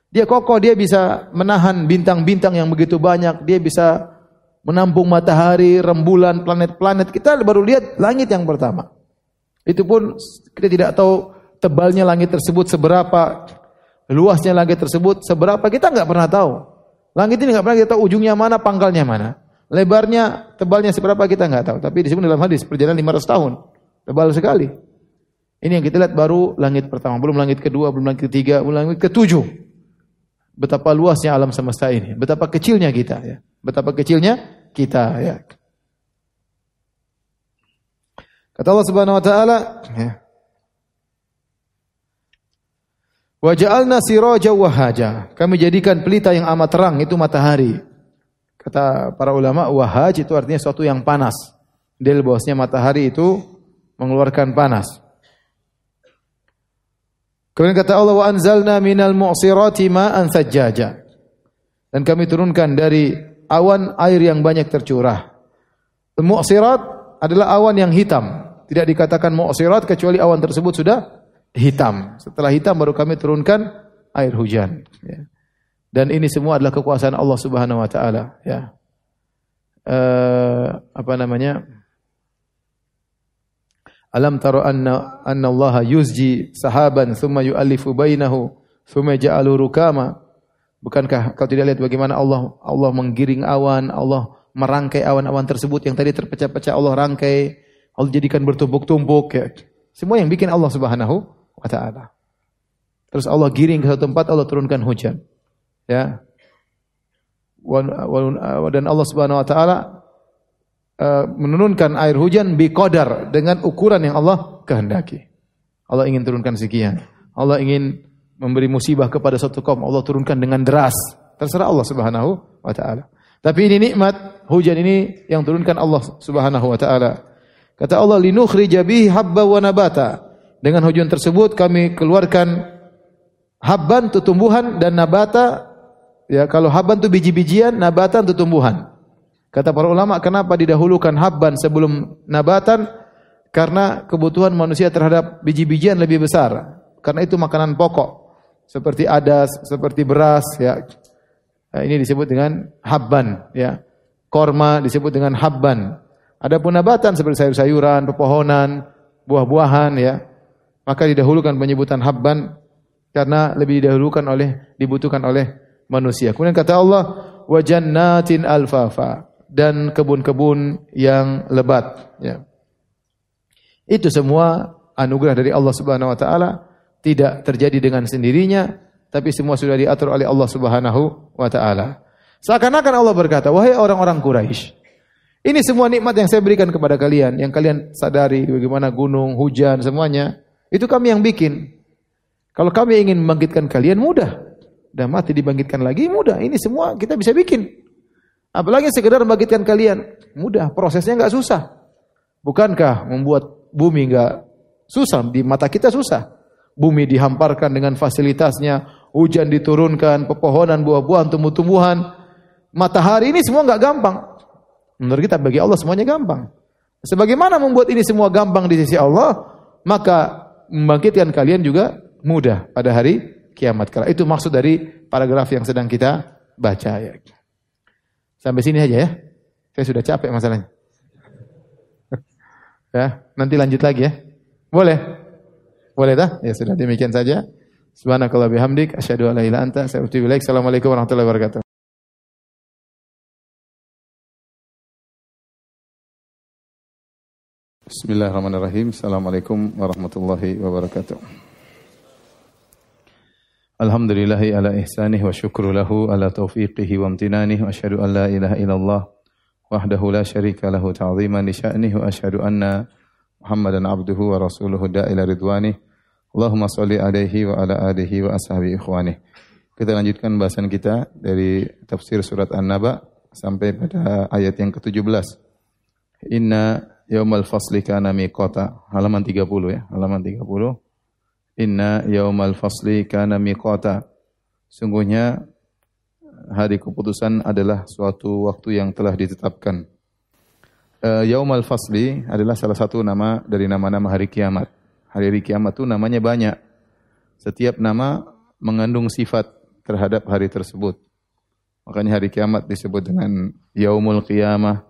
Dia kokoh, dia bisa menahan bintang-bintang yang begitu banyak. Dia bisa menampung matahari, rembulan, planet-planet. Kita baru lihat langit yang pertama. Itu pun kita tidak tahu tebalnya langit tersebut seberapa, luasnya langit tersebut seberapa, kita nggak pernah tahu. Langit ini nggak pernah kita tahu ujungnya mana, pangkalnya mana. Lebarnya, tebalnya seberapa kita nggak tahu. Tapi disebut dalam hadis perjalanan 500 tahun. Tebal sekali. Ini yang kita lihat baru langit pertama, belum langit kedua, belum langit ketiga, belum langit ketujuh. betapa luasnya alam semesta ini, betapa kecilnya kita ya. Betapa kecilnya kita ya. Kata Allah Subhanahu wa taala, ya. Wa ja'alna siraja wahaja. Kami jadikan pelita yang amat terang itu matahari. Kata para ulama wahaj itu artinya sesuatu yang panas. Del bahwasanya matahari itu mengeluarkan panas. Kemudian kata Allah wa anzalna minal mu'sirati ma'an sajjaja. Dan kami turunkan dari awan air yang banyak tercurah. Mu'sirat adalah awan yang hitam. Tidak dikatakan mu'sirat kecuali awan tersebut sudah hitam. Setelah hitam baru kami turunkan air hujan. Ya. Dan ini semua adalah kekuasaan Allah Subhanahu Wa Taala. Ya. Uh, apa namanya? Alam taro anna anna Allah yuzji sahaban thumma yu'allifu bainahu thumma ja'alu rukama. Bukankah kau tidak lihat bagaimana Allah Allah menggiring awan, Allah merangkai awan-awan tersebut yang tadi terpecah-pecah Allah rangkai, Allah jadikan bertumpuk-tumpuk ya. Semua yang bikin Allah Subhanahu wa taala. Terus Allah giring ke satu tempat, Allah turunkan hujan. Ya. Dan Allah Subhanahu wa taala uh, menurunkan air hujan bi qadar dengan ukuran yang Allah kehendaki. Allah ingin turunkan sekian. Allah ingin memberi musibah kepada satu kaum, Allah turunkan dengan deras. Terserah Allah Subhanahu wa taala. Tapi ini nikmat, hujan ini yang turunkan Allah Subhanahu wa taala. Kata Allah linukhrija bihi habba wa nabata. Dengan hujan tersebut kami keluarkan habban itu tumbuhan dan nabata ya kalau habban itu biji-bijian, nabatan itu tumbuhan. Kata para ulama kenapa didahulukan habban sebelum nabatan? Karena kebutuhan manusia terhadap biji-bijian lebih besar. Karena itu makanan pokok seperti adas, seperti beras ya. Nah, ini disebut dengan habban ya. Korma disebut dengan habban. Adapun nabatan seperti sayur-sayuran, pepohonan, buah-buahan ya maka didahulukan penyebutan habban karena lebih didahulukan oleh dibutuhkan oleh manusia. Kemudian kata Allah wa jannatin alfafa dan kebun-kebun yang lebat ya. Itu semua anugerah dari Allah Subhanahu wa taala tidak terjadi dengan sendirinya tapi semua sudah diatur oleh Allah Subhanahu wa taala. Seakan-akan Allah berkata, "Wahai orang-orang Quraisy, ini semua nikmat yang saya berikan kepada kalian, yang kalian sadari bagaimana gunung, hujan, semuanya itu kami yang bikin. Kalau kami ingin membangkitkan kalian mudah. Dan mati dibangkitkan lagi mudah. Ini semua kita bisa bikin. Apalagi sekedar membangkitkan kalian. Mudah, prosesnya nggak susah. Bukankah membuat bumi nggak susah? Di mata kita susah. Bumi dihamparkan dengan fasilitasnya, hujan diturunkan, pepohonan, buah-buahan, tumbuh-tumbuhan. Matahari ini semua nggak gampang. Menurut kita bagi Allah semuanya gampang. Sebagaimana membuat ini semua gampang di sisi Allah, maka membangkitkan kalian juga mudah pada hari kiamat kala. Itu maksud dari paragraf yang sedang kita baca ya. Sampai sini aja ya. Saya sudah capek masalahnya. [LAUGHS] ya, nanti lanjut lagi ya. Boleh? Boleh dah? Ya sudah demikian saja. Subhanakallah bihamdik asyhadu an la anta Assalamualaikum warahmatullahi wabarakatuh. Bismillahirrahmanirrahim. Assalamualaikum warahmatullahi wabarakatuh. Alhamdulillahi ala ihsanih wa syukru lahu ala taufiqihi wa amtinanih wa asyhadu an la ilaha illallah wahdahu la syarika lahu ta'ziman li sya'nih wa asyhadu anna Muhammadan abduhu wa rasuluhu da'ila ridwanih. Allahumma salli alaihi wa ala alihi wa ashabi ikhwanih. Kita lanjutkan bahasan kita dari tafsir surat An-Naba sampai pada ayat yang ke-17. Inna yaumal fasli kana miqata. Halaman 30 ya, halaman 30. Inna yaumal fasli kana miqata. Sungguhnya hari keputusan adalah suatu waktu yang telah ditetapkan. Uh, yaumal fasli adalah salah satu nama dari nama-nama hari kiamat. Hari-hari kiamat itu namanya banyak. Setiap nama mengandung sifat terhadap hari tersebut. Makanya hari kiamat disebut dengan yaumul qiyamah,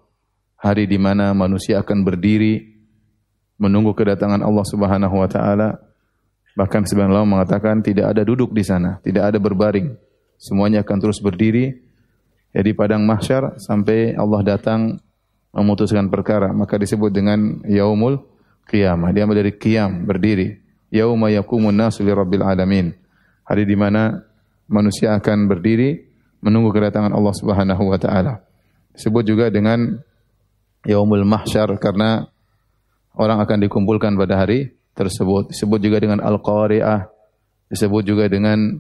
hari di mana manusia akan berdiri menunggu kedatangan Allah Subhanahu wa taala. Bahkan sebagian ulama mengatakan tidak ada duduk di sana, tidak ada berbaring. Semuanya akan terus berdiri ya di padang mahsyar sampai Allah datang memutuskan perkara. Maka disebut dengan yaumul qiyamah. Dia dari qiyam, berdiri. Yauma yakumun nasu li rabbil alamin. Hari di mana manusia akan berdiri menunggu kedatangan Allah Subhanahu wa taala. Disebut juga dengan yaumul mahsyar karena orang akan dikumpulkan pada hari tersebut. Disebut juga dengan al-qari'ah, disebut juga dengan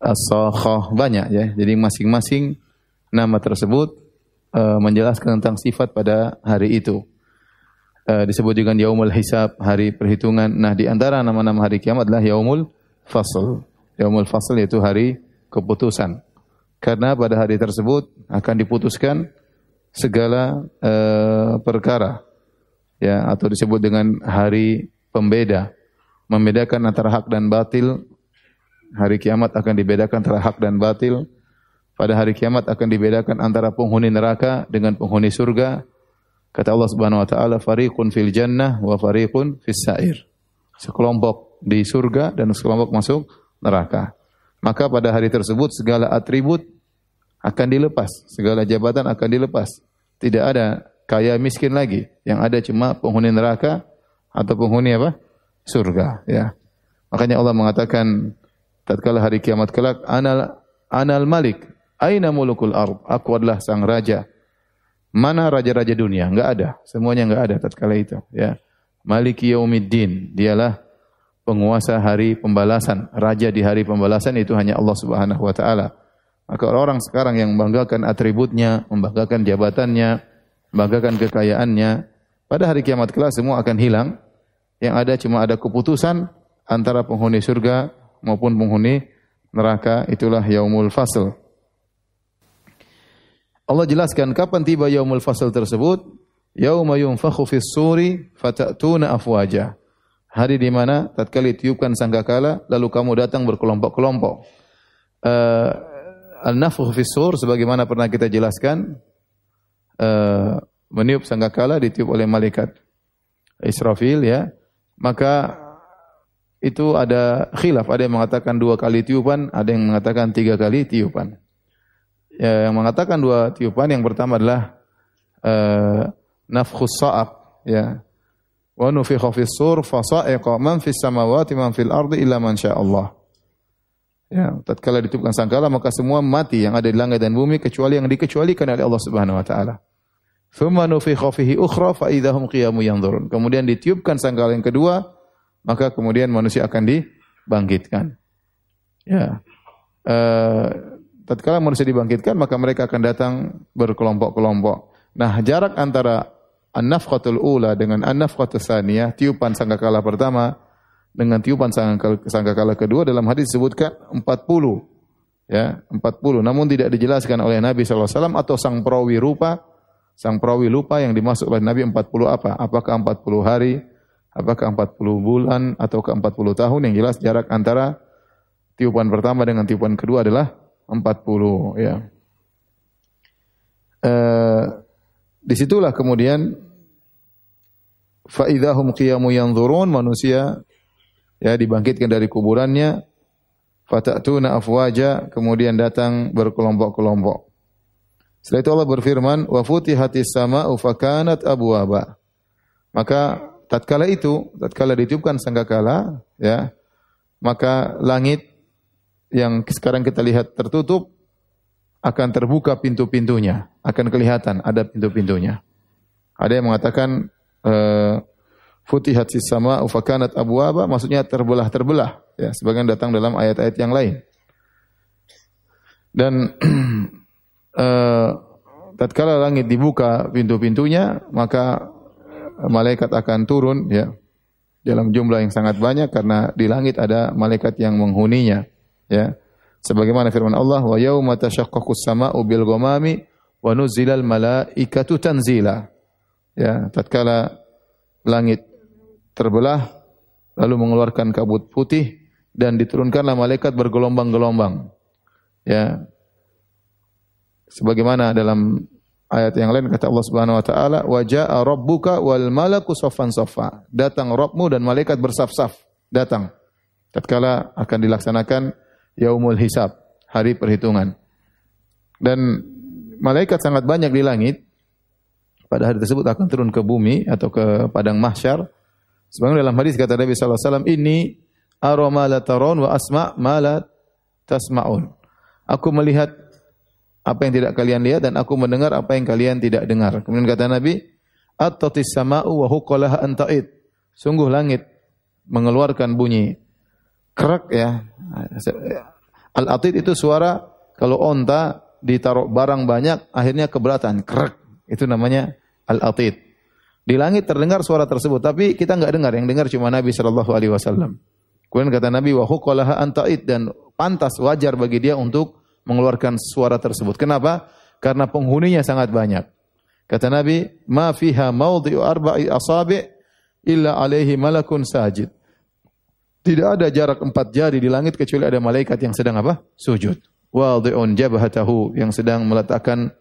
as-sakhah, banyak ya. Jadi masing-masing nama tersebut uh, menjelaskan tentang sifat pada hari itu. Uh, disebut juga yaumul hisab, hari perhitungan. Nah, di antara nama-nama hari kiamat adalah yaumul fasl. Yaumul fasl yaitu hari keputusan. Karena pada hari tersebut akan diputuskan segala uh, perkara ya atau disebut dengan hari pembeda membedakan antara hak dan batil. Hari kiamat akan dibedakan antara hak dan batil. Pada hari kiamat akan dibedakan antara penghuni neraka dengan penghuni surga. Kata Allah Subhanahu wa taala fariqun fil jannah wa fariqun fis sa'ir. Sekelompok di surga dan sekelompok masuk neraka. Maka pada hari tersebut segala atribut akan dilepas. Segala jabatan akan dilepas. Tidak ada kaya miskin lagi. Yang ada cuma penghuni neraka atau penghuni apa? Surga, ya. Makanya Allah mengatakan tatkala hari kiamat kelak anal anal malik aina mulukul ard? Aku adalah sang raja. Mana raja-raja dunia? Enggak ada. Semuanya enggak ada tatkala itu ya. Maliki yaumiddin. Dialah penguasa hari pembalasan. Raja di hari pembalasan itu hanya Allah Subhanahu wa taala maka orang-orang sekarang yang membanggakan atributnya membanggakan jabatannya membanggakan kekayaannya, pada hari kiamat kelak semua akan hilang. Yang ada cuma ada keputusan antara penghuni surga maupun penghuni neraka. Itulah yaumul fasl. Allah jelaskan kapan tiba yaumul fasl tersebut. Yauma yunfakhu fis suri fatatuna afwaja. Hari di mana tatkala tiupkan sangkakala lalu kamu datang berkelompok-kelompok. Uh, Al-nafkh fis sur sebagaimana pernah kita jelaskan uh, meniup sangkakala ditiup oleh malaikat Israfil ya, maka itu ada khilaf, ada yang mengatakan dua kali tiupan, ada yang mengatakan tiga kali tiupan. Ya, yang mengatakan dua tiupan yang pertama adalah uh, nafkhus sa'ab ya. Wa nufikha fis sur fa sa'iqa man fis samawati man fil ardi illa man Allah. Ya, tatkala ditiupkan sangkala maka semua mati yang ada di langit dan bumi kecuali yang dikecualikan oleh Allah Subhanahu wa taala. Thumma nufikha fihi ukhra fa idahum qiyamu yanzurun. Kemudian ditiupkan sangkala yang kedua, maka kemudian manusia akan dibangkitkan. Ya. Uh, tatkala manusia dibangkitkan, maka mereka akan datang berkelompok-kelompok. Nah, jarak antara an-nafqatul ula dengan an-nafqatul tsaniyah, tiupan sangkakala pertama dengan tiupan sangkakala kedua dalam hadis disebutkan 40 ya 40 namun tidak dijelaskan oleh Nabi SAW atau sang perawi rupa Sang perawi lupa yang dimasuk oleh Nabi 40 apa? Apakah 40 hari? Apakah 40 bulan atau ke 40 tahun? Yang jelas jarak antara tiupan pertama dengan tiupan kedua adalah 40 ya. Eh, di situlah kemudian faidahum qiyamu yanzurun manusia ya dibangkitkan dari kuburannya fatatuna afwaja kemudian datang berkelompok-kelompok setelah itu Allah berfirman, "Wa futihatis sama'u fakanat abwaba." Maka tatkala itu, tatkala ditiupkan sangkakala, ya, maka langit yang sekarang kita lihat tertutup akan terbuka pintu-pintunya, akan kelihatan ada pintu-pintunya. Ada yang mengatakan uh, futihat sama ufakanat abwaba maksudnya terbelah-terbelah ya sebagian datang dalam ayat-ayat yang lain. Dan uh, [CLEARS THROAT] tatkala langit dibuka pintu-pintunya, maka malaikat akan turun ya dalam jumlah yang sangat banyak karena di langit ada malaikat yang menghuninya ya. Sebagaimana firman Allah, "Wa yauma tashaqqaqus sama'u bil ghamami wa nuzilal malaikatu tanzila." Ya, tatkala langit terbelah lalu mengeluarkan kabut putih dan diturunkanlah malaikat bergelombang-gelombang. Ya, Sebagaimana dalam ayat yang lain kata Allah Subhanahu wa taala, "Wa jaa rabbuka wal malaku saffan saffa." Datang Rabbmu dan malaikat bersaf-saf, datang. Tatkala akan dilaksanakan yaumul hisab, hari perhitungan. Dan malaikat sangat banyak di langit. Pada hari tersebut akan turun ke bumi atau ke padang mahsyar. Sebagaimana dalam hadis kata Nabi wasallam, "Ini ara ma la taron wa asma ma tasma'un. Aku melihat apa yang tidak kalian lihat dan aku mendengar apa yang kalian tidak dengar. Kemudian kata Nabi, At-tatis sama'u wa anta'id. Sungguh langit mengeluarkan bunyi kerak ya. Al-atid itu suara kalau onta ditaruh barang banyak akhirnya keberatan, kerak. Itu namanya al-atid. Di langit terdengar suara tersebut, tapi kita enggak dengar. Yang dengar cuma Nabi Shallallahu Alaihi Wasallam. Kemudian kata Nabi, wa huqalaha anta'id dan pantas wajar bagi dia untuk mengeluarkan suara tersebut. Kenapa? Karena penghuninya sangat banyak. Kata Nabi, ma fiha mawdi'u arba'i asabi' illa alaihi malakun sajid. Tidak ada jarak empat jari di langit kecuali ada malaikat yang sedang apa? Sujud. Wadhi'un jabhatahu yang sedang meletakkan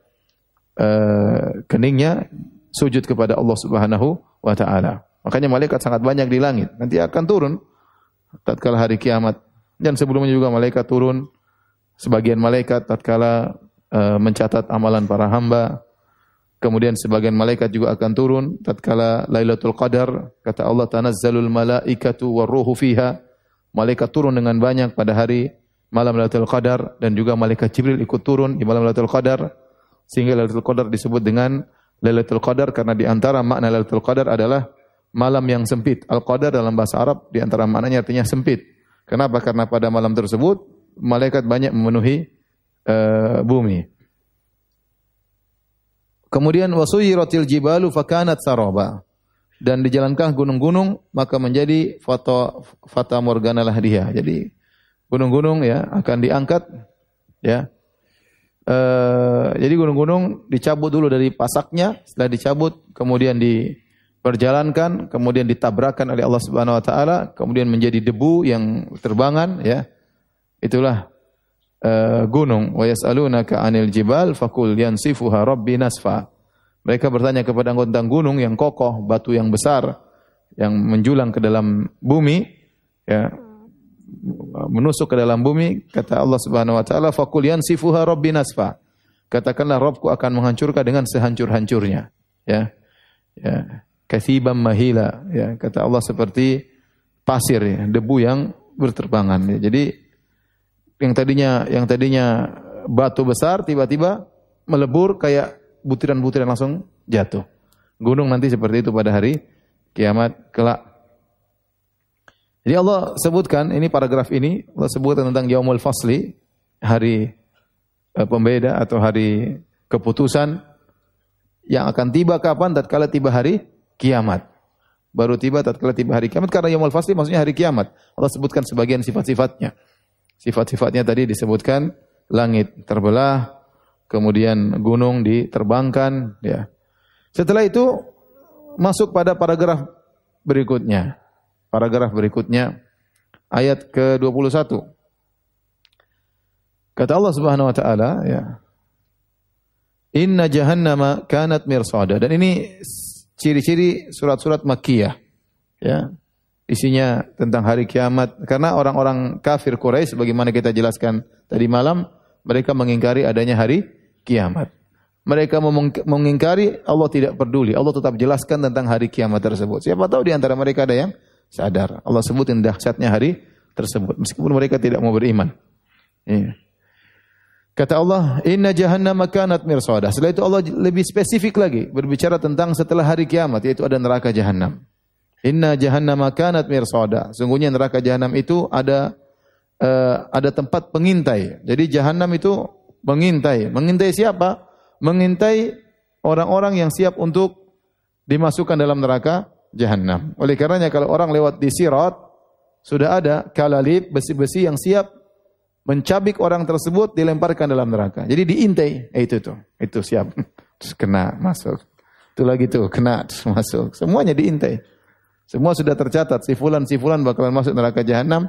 uh, keningnya sujud kepada Allah Subhanahu wa taala. Makanya malaikat sangat banyak di langit. Nanti akan turun tatkala hari kiamat. Dan sebelumnya juga malaikat turun. Sebagian malaikat tatkala uh, mencatat amalan para hamba. Kemudian sebagian malaikat juga akan turun tatkala Lailatul Qadar. Kata Allah tanazzalul malaikatu warruhu fiha. Malaikat turun dengan banyak pada hari malam Lailatul Qadar dan juga malaikat Jibril ikut turun di malam Lailatul Qadar sehingga Lailatul Qadar disebut dengan Lailatul Qadar karena di antara makna Lailatul Qadar adalah malam yang sempit. Al-Qadar dalam bahasa Arab di antara maknanya artinya sempit. Kenapa? Karena pada malam tersebut malaikat banyak memenuhi uh, bumi. Kemudian wasuyiratil jibalu fakanat saraba. Dan dijalankan gunung-gunung maka menjadi fata fata morgana lah dia. Jadi gunung-gunung ya akan diangkat ya Uh, jadi gunung-gunung dicabut dulu dari pasaknya, setelah dicabut kemudian diperjalankan, kemudian ditabrakkan oleh Allah Subhanahu wa taala, kemudian menjadi debu yang terbangan ya. Itulah uh, gunung. Wa yas'alunaka 'anil jibal faqul yansifuha rabbi nasfa. Mereka bertanya kepada anggota gunung yang kokoh, batu yang besar yang menjulang ke dalam bumi ya menusuk ke dalam bumi, kata Allah Subhanahu wa taala, "Faqul yansifuha rabbi nasfa." Katakanlah Rabbku akan menghancurkan dengan sehancur-hancurnya. Ya. Ya. Kathiban mahila, ya. Kata Allah seperti pasir ya, debu yang berterbangan ya. Jadi yang tadinya yang tadinya batu besar tiba-tiba melebur kayak butiran-butiran langsung jatuh. Gunung nanti seperti itu pada hari kiamat kelak jadi Allah sebutkan ini paragraf ini Allah sebutkan tentang yaumul fasli, hari uh, pembeda atau hari keputusan yang akan tiba kapan? Tatkala tiba hari kiamat. Baru tiba tatkala tiba hari kiamat karena yaumul fasli maksudnya hari kiamat. Allah sebutkan sebagian sifat-sifatnya. Sifat-sifatnya tadi disebutkan langit terbelah, kemudian gunung diterbangkan, ya. Setelah itu masuk pada paragraf berikutnya paragraf berikutnya ayat ke-21. Kata Allah Subhanahu wa taala ya. Inna jahannama kanat mirsada dan ini ciri-ciri surat-surat Makkiyah ya. Isinya tentang hari kiamat karena orang-orang kafir Quraisy sebagaimana kita jelaskan tadi malam mereka mengingkari adanya hari kiamat. Mereka mengingkari Allah tidak peduli. Allah tetap jelaskan tentang hari kiamat tersebut. Siapa tahu di antara mereka ada yang sadar. Allah sebutin dahsyatnya hari tersebut meskipun mereka tidak mau beriman. Iya. Kata Allah, "Inna jahannama kanat mirsada." Setelah itu Allah lebih spesifik lagi berbicara tentang setelah hari kiamat yaitu ada neraka jahanam. Inna jahannama kanat mirsada. Sungguhnya neraka jahanam itu ada uh, ada tempat pengintai. Jadi jahanam itu mengintai. Mengintai siapa? Mengintai orang-orang yang siap untuk dimasukkan dalam neraka jahanam. Oleh karenanya kalau orang lewat di sirat sudah ada kalalib besi-besi yang siap mencabik orang tersebut dilemparkan dalam neraka. Jadi diintai, eh, itu tuh, itu siap. [LAUGHS] Terus kena masuk. Itu lagi tuh kena terus masuk. Semuanya diintai. Semua sudah tercatat si fulan si fulan bakalan masuk neraka jahanam,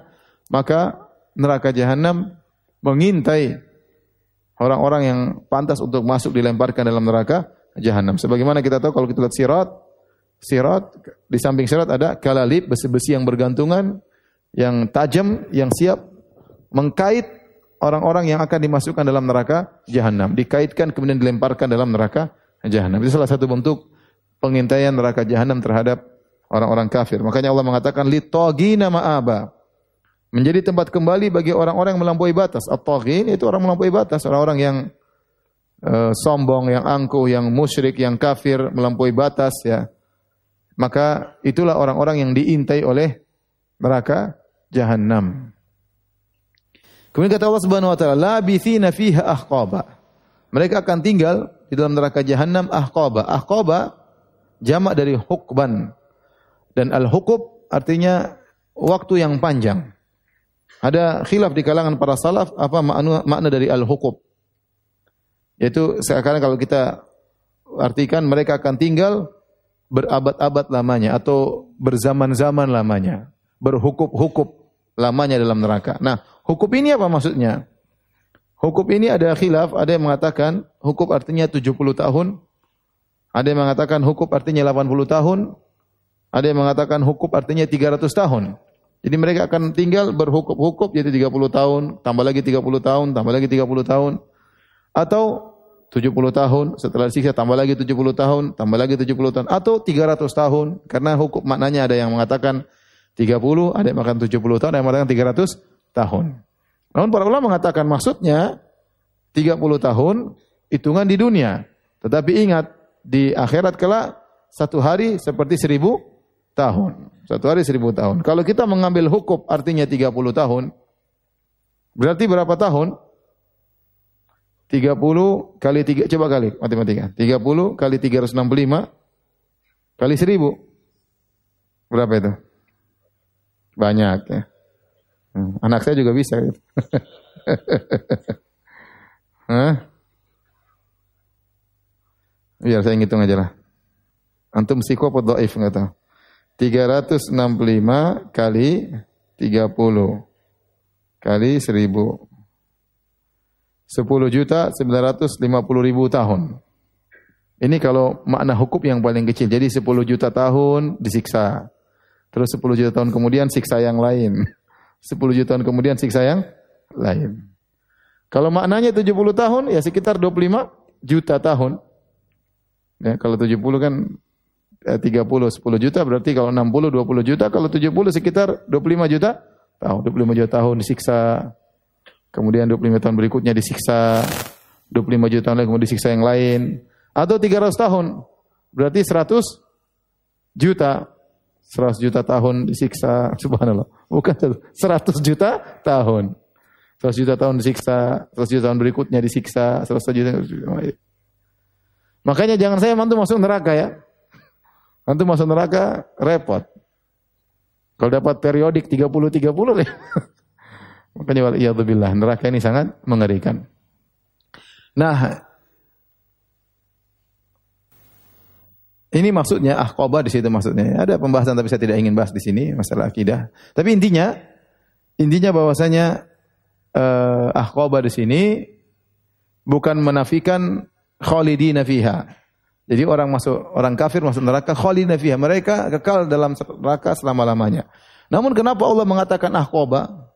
maka neraka jahanam mengintai orang-orang yang pantas untuk masuk dilemparkan dalam neraka jahanam. Sebagaimana kita tahu kalau kita lihat sirat, sirat, di samping sirat ada kalalib, besi-besi yang bergantungan, yang tajam, yang siap mengkait orang-orang yang akan dimasukkan dalam neraka jahanam. Dikaitkan kemudian dilemparkan dalam neraka jahanam. Itu salah satu bentuk pengintaian neraka jahanam terhadap orang-orang kafir. Makanya Allah mengatakan litogina ma'aba. menjadi tempat kembali bagi orang-orang yang melampaui batas. At-taghin itu orang melampaui batas, orang-orang yang uh, sombong, yang angkuh, yang musyrik, yang kafir, melampaui batas ya. Maka itulah orang-orang yang diintai oleh neraka jahanam. Kemudian kata Allah Subhanahu wa taala, labithina fiha ahqaba. Mereka akan tinggal di dalam neraka jahanam ahqaba. Ahqaba jamak dari hukban. Dan al-hukub artinya waktu yang panjang. Ada khilaf di kalangan para salaf apa makna, dari al-hukub. Yaitu sekarang kalau kita artikan mereka akan tinggal berabad-abad lamanya atau berzaman-zaman lamanya, berhukup-hukup lamanya dalam neraka. Nah, hukup ini apa maksudnya? Hukup ini ada khilaf, ada yang mengatakan hukup artinya 70 tahun, ada yang mengatakan hukup artinya 80 tahun, ada yang mengatakan hukup artinya 300 tahun. Jadi mereka akan tinggal berhukup-hukup jadi 30 tahun, tambah lagi 30 tahun, tambah lagi 30 tahun. Atau 70 tahun, setelah disiksa tambah lagi 70 tahun, tambah lagi 70 tahun. Atau 300 tahun, karena hukum maknanya ada yang mengatakan 30, ada yang mengatakan 70 tahun, ada yang mengatakan 300 tahun. Namun para ulama mengatakan maksudnya 30 tahun hitungan di dunia. Tetapi ingat, di akhirat kelak satu hari seperti seribu tahun. Satu hari seribu tahun. Kalau kita mengambil hukum artinya 30 tahun, berarti berapa tahun? 30 kali 3, coba kali matematika. 30 kali 365 kali 1000. Berapa itu? Banyak ya. Hmm, anak saya juga bisa gitu. [LAUGHS] Hah? Biar saya ngitung aja lah. Antum psiko apa dhaif enggak tahu. 365 kali 30 kali 1000. 10 juta 950 ribu tahun. Ini kalau makna hukum yang paling kecil. Jadi 10 juta tahun disiksa. Terus 10 juta tahun kemudian siksa yang lain. [LAUGHS] 10 juta tahun kemudian siksa yang lain. Kalau maknanya 70 tahun ya sekitar 25 juta tahun. Ya, kalau 70 kan 30 eh, 10 juta berarti kalau 60 20 juta kalau 70 sekitar 25 juta tahun 25 juta tahun disiksa kemudian 25 tahun berikutnya disiksa 25 juta tahun lagi kemudian disiksa yang lain. Atau 300 tahun berarti 100 juta 100 juta tahun disiksa. [LAUGHS] Subhanallah. Bukan 100 juta tahun. 100 juta tahun disiksa 100 juta tahun berikutnya disiksa 100 juta makanya jangan saya mantu masuk neraka ya. Nanti masuk neraka repot. Kalau dapat periodik 30-30 deh. [LAUGHS] Makanya wal billah neraka ini sangat mengerikan. Nah, ini maksudnya ahqabah di situ maksudnya. Ada pembahasan tapi saya tidak ingin bahas di sini masalah akidah. Tapi intinya intinya bahwasanya uh, ahqabah di sini bukan menafikan khalidina fiha. Jadi orang masuk orang kafir masuk neraka khalidina fiha. Mereka kekal dalam neraka selama-lamanya. Namun kenapa Allah mengatakan ahqaba?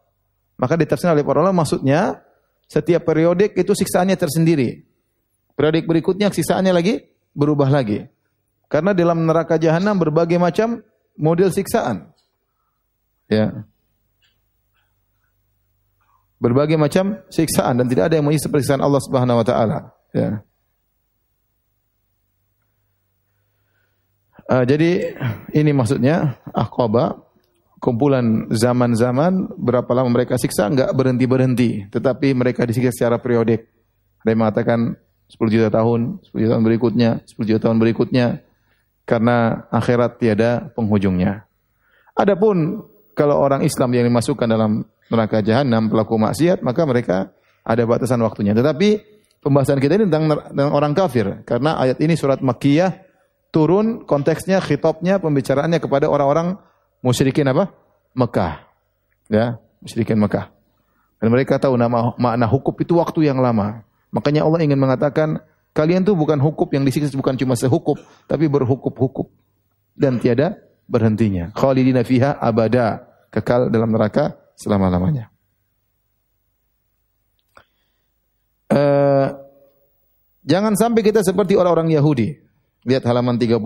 Maka ditafsirkan oleh para ulama maksudnya setiap periodik itu siksaannya tersendiri. Periodik berikutnya siksaannya lagi berubah lagi. Karena dalam neraka jahanam berbagai macam model siksaan. Ya. Berbagai macam siksaan dan tidak ada yang mengisi siksaan Allah Subhanahu wa taala, ya. Uh, jadi ini maksudnya akhaba kumpulan zaman-zaman berapa lama mereka siksa enggak berhenti-berhenti, tetapi mereka disiksa secara periodik. Ada yang mengatakan 10 juta tahun, 10 juta tahun berikutnya, 10 juta tahun berikutnya karena akhirat tiada penghujungnya. Adapun kalau orang Islam yang dimasukkan dalam neraka jahanam pelaku maksiat, maka mereka ada batasan waktunya. Tetapi pembahasan kita ini tentang, tentang orang kafir karena ayat ini surat Makkiyah turun konteksnya khitabnya pembicaraannya kepada orang-orang musyrikin apa? Mekah. Ya, musyrikin Mekah. Dan mereka tahu nama makna hukum itu waktu yang lama. Makanya Allah ingin mengatakan kalian tuh bukan hukum yang disiksa bukan cuma sehukum tapi berhukup-hukup dan tiada berhentinya. Khalidina fiha abada, kekal dalam neraka selama-lamanya. Uh, jangan sampai kita seperti orang-orang Yahudi Lihat halaman 37.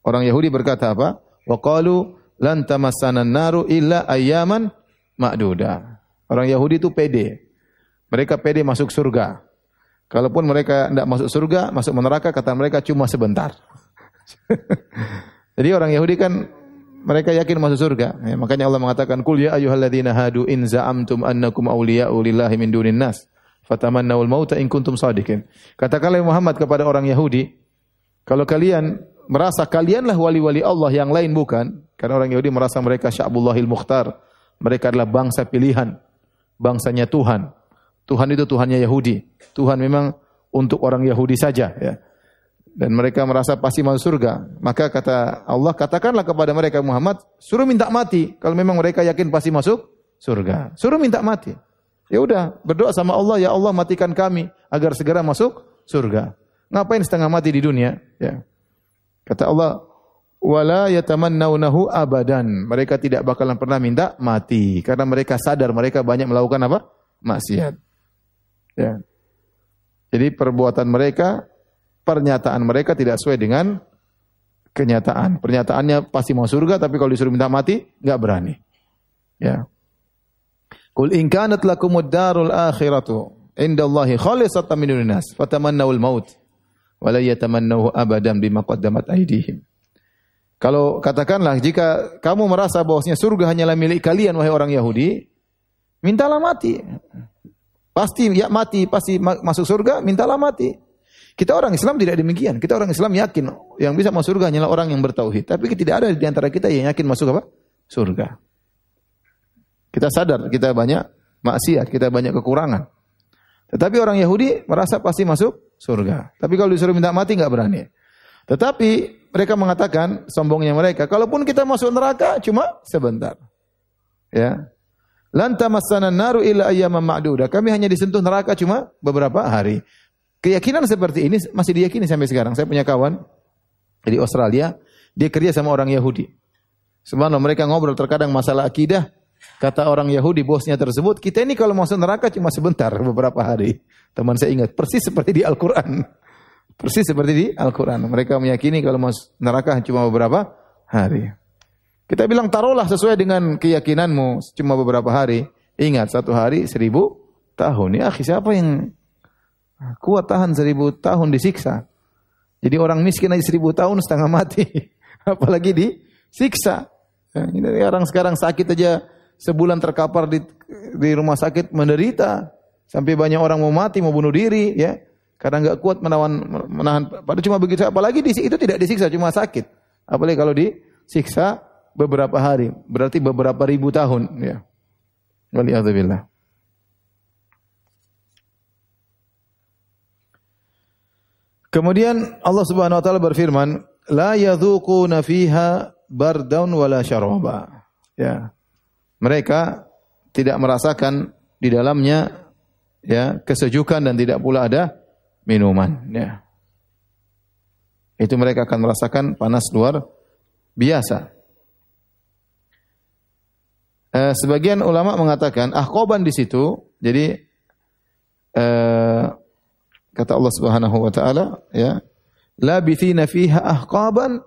Orang Yahudi berkata apa? Wa qalu lan tamassana naru illa ayyaman ma'duda. Orang Yahudi itu pede. Mereka pede masuk surga. Kalaupun mereka tidak masuk surga, masuk neraka, kata mereka cuma sebentar. [LAUGHS] Jadi orang Yahudi kan mereka yakin masuk surga. Ya, makanya Allah mengatakan, "Qul ya ayyuhalladzina hadu in za'amtum annakum awliya'u lillahi min dunin nas, fatamannawul mauta in kuntum shadiqin." Katakanlah Muhammad kepada orang Yahudi, kalau kalian merasa kalianlah wali-wali Allah yang lain bukan, karena orang Yahudi merasa mereka sya'bullahil mukhtar, mereka adalah bangsa pilihan, bangsanya Tuhan. Tuhan itu Tuhannya Yahudi. Tuhan memang untuk orang Yahudi saja ya. Dan mereka merasa pasti masuk surga. Maka kata Allah, katakanlah kepada mereka Muhammad, suruh minta mati kalau memang mereka yakin pasti masuk surga. Suruh minta mati. Ya udah, berdoa sama Allah, ya Allah matikan kami agar segera masuk surga. Ngapain setengah mati di dunia? Ya. Kata Allah, wala yatamannawnahu abadan. Mereka tidak bakalan pernah minta mati karena mereka sadar mereka banyak melakukan apa? maksiat. Ya. Jadi perbuatan mereka, pernyataan mereka tidak sesuai dengan kenyataan. Pernyataannya pasti mau surga, tapi kalau disuruh minta mati, nggak berani. Ya. Kul in kanat lakumud darul akhiratu indallahi khalisatan min nas fatamannawul maut wa la yatamannahu abadan bima qaddamat aydihim. Kalau katakanlah jika kamu merasa bahwasanya surga hanyalah milik kalian wahai orang Yahudi, mintalah mati. Pasti ya mati, pasti masuk surga, mintalah mati. Kita orang Islam tidak demikian. Kita orang Islam yakin yang bisa masuk surga hanyalah orang yang bertauhid. Tapi tidak ada di antara kita yang yakin masuk apa? Surga. Kita sadar kita banyak maksiat, kita banyak kekurangan. Tetapi orang Yahudi merasa pasti masuk surga. Tapi kalau disuruh minta mati nggak berani. Tetapi mereka mengatakan sombongnya mereka, kalaupun kita masuk neraka cuma sebentar. Ya. Lan tamassana naru illa ayyaman ma'duda. Kami hanya disentuh neraka cuma beberapa hari. Keyakinan seperti ini masih diyakini sampai sekarang. Saya punya kawan di Australia, dia kerja sama orang Yahudi. Subhanallah mereka ngobrol terkadang masalah akidah. Kata orang Yahudi bosnya tersebut, kita ini kalau masuk neraka cuma sebentar, beberapa hari. Teman saya ingat, persis seperti di Al-Quran. Persis seperti di Al-Quran. Mereka meyakini kalau masuk neraka cuma beberapa hari. Kita bilang taruhlah sesuai dengan keyakinanmu cuma beberapa hari. Ingat satu hari seribu tahun. Ya siapa yang kuat tahan seribu tahun disiksa? Jadi orang miskin aja seribu tahun setengah mati. [LAUGHS] Apalagi disiksa. Ya, ini orang sekarang sakit aja sebulan terkapar di, di rumah sakit menderita. Sampai banyak orang mau mati, mau bunuh diri. ya Karena nggak kuat menawan, menahan. Padahal cuma begitu. Apalagi di, itu tidak disiksa, cuma sakit. Apalagi kalau disiksa beberapa hari, berarti beberapa ribu tahun ya. Waliyadzubillah. Kemudian Allah Subhanahu wa taala berfirman, la yadhuquna fiha bardaun wala syaraba. Ya. Mereka tidak merasakan di dalamnya ya kesejukan dan tidak pula ada minuman ya. Itu mereka akan merasakan panas luar biasa. Eh, sebagian ulama mengatakan ahqaban di situ, jadi eh, kata Allah Subhanahu wa taala ya, labithina fiha ahqaban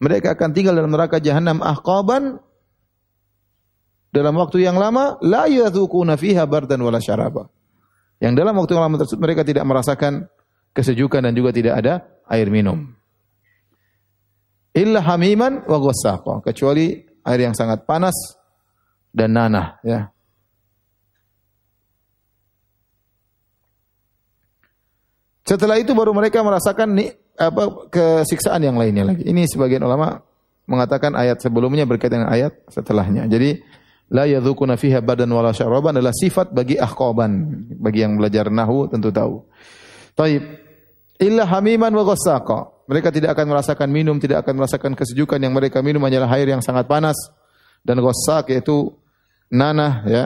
mereka akan tinggal dalam neraka jahanam ahqaban dalam waktu yang lama la yadhuquna fiha bardan wala syaraba. Yang dalam waktu yang lama tersebut mereka tidak merasakan kesejukan dan juga tidak ada air minum. Illa hamiman wa ghassaqa, kecuali air yang sangat panas dan nanah ya. Setelah itu baru mereka merasakan nih apa kesiksaan yang lainnya lagi. Ini sebagian ulama mengatakan ayat sebelumnya berkaitan dengan ayat setelahnya. Jadi la yadhukuna fiha badan wala syaraban adalah sifat bagi ahqaban. Bagi yang belajar nahu tentu tahu. Taib. Illa hamiman wa ghassaqa. Mereka tidak akan merasakan minum, tidak akan merasakan kesejukan yang mereka minum hanyalah air yang sangat panas dan ghassak yaitu nanah ya.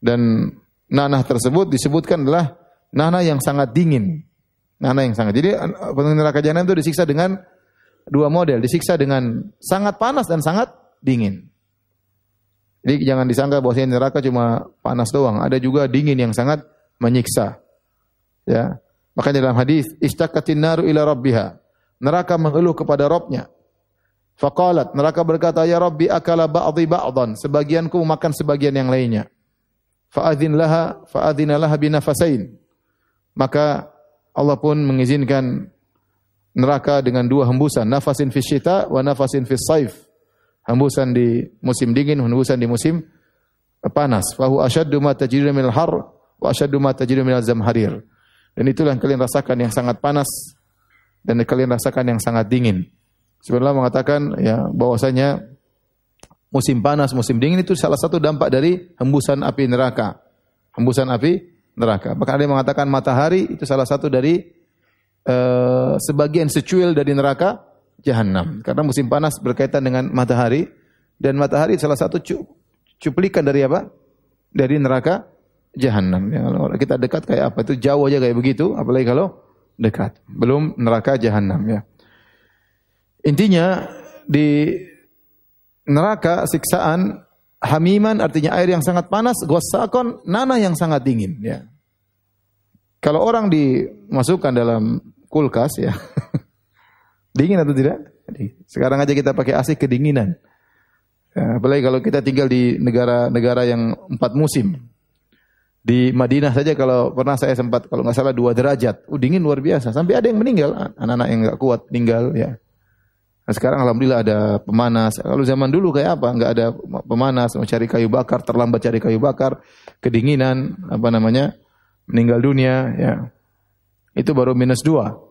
Dan nanah tersebut disebutkan adalah nanah yang sangat dingin. Nanah yang sangat. Jadi penghuni neraka jahanam itu disiksa dengan dua model, disiksa dengan sangat panas dan sangat dingin. Jadi jangan disangka bahwa neraka cuma panas doang, ada juga dingin yang sangat menyiksa. Ya. Makanya dalam hadis, istaqatin naru ila rabbiha. Neraka mengeluh kepada Robnya. Faqalat, neraka berkata, "Ya Rabbi, akala ba'dhi ba'dhan." Sebagianku makan sebagian yang lainnya. Fa'adhin laha, fa'adhina laha binafasain. Maka Allah pun mengizinkan neraka dengan dua hembusan, nafasin fi syita wa nafasin saif. Hembusan di musim dingin, hembusan di musim panas. Fahu asyaddu ma tajidu minal har wa asyaddu ma tajidu minal zamharir. Dan itulah yang kalian rasakan yang sangat panas dan kalian rasakan yang sangat dingin. Sebenarnya mengatakan ya bahwasanya musim panas, musim dingin itu salah satu dampak dari hembusan api neraka. Hembusan api neraka. Bahkan ada yang mengatakan matahari itu salah satu dari uh, sebagian secuil dari neraka jahanam. Karena musim panas berkaitan dengan matahari dan matahari salah satu cuplikan dari apa? Dari neraka jahanam. Ya, kalau kita dekat kayak apa? Itu jauh aja kayak begitu, apalagi kalau dekat. Belum neraka jahanam ya. Intinya di neraka siksaan hamiman artinya air yang sangat panas, gosakon nanah yang sangat dingin ya. Kalau orang dimasukkan dalam kulkas ya. [LAUGHS] dingin atau tidak? Sekarang aja kita pakai AC kedinginan. Ya, apalagi kalau kita tinggal di negara-negara yang empat musim. Di Madinah saja kalau pernah saya sempat kalau nggak salah dua derajat, uh, dingin luar biasa. Sampai ada yang meninggal, anak-anak yang nggak kuat meninggal ya. Nah, sekarang alhamdulillah ada pemanas. Kalau zaman dulu kayak apa? Enggak ada pemanas, mau cari kayu bakar, terlambat cari kayu bakar, kedinginan, apa namanya? meninggal dunia, ya. Itu baru minus dua.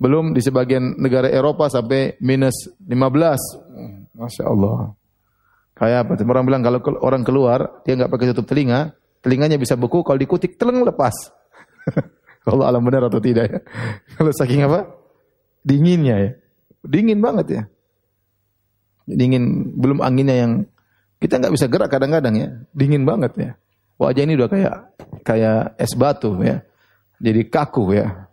Belum di sebagian negara Eropa sampai minus 15. Masya Allah. Kayak apa? Orang bilang kalau orang keluar, dia nggak pakai tutup telinga, telinganya bisa beku, kalau dikutik teleng lepas. [LAUGHS] kalau alam benar atau tidak ya. [LAUGHS] Kalau saking apa? Dinginnya ya. Dingin banget ya. Dingin, belum anginnya yang kita nggak bisa gerak kadang-kadang ya. Dingin banget ya. Wajah ini udah kayak kayak es batu ya. Jadi kaku ya.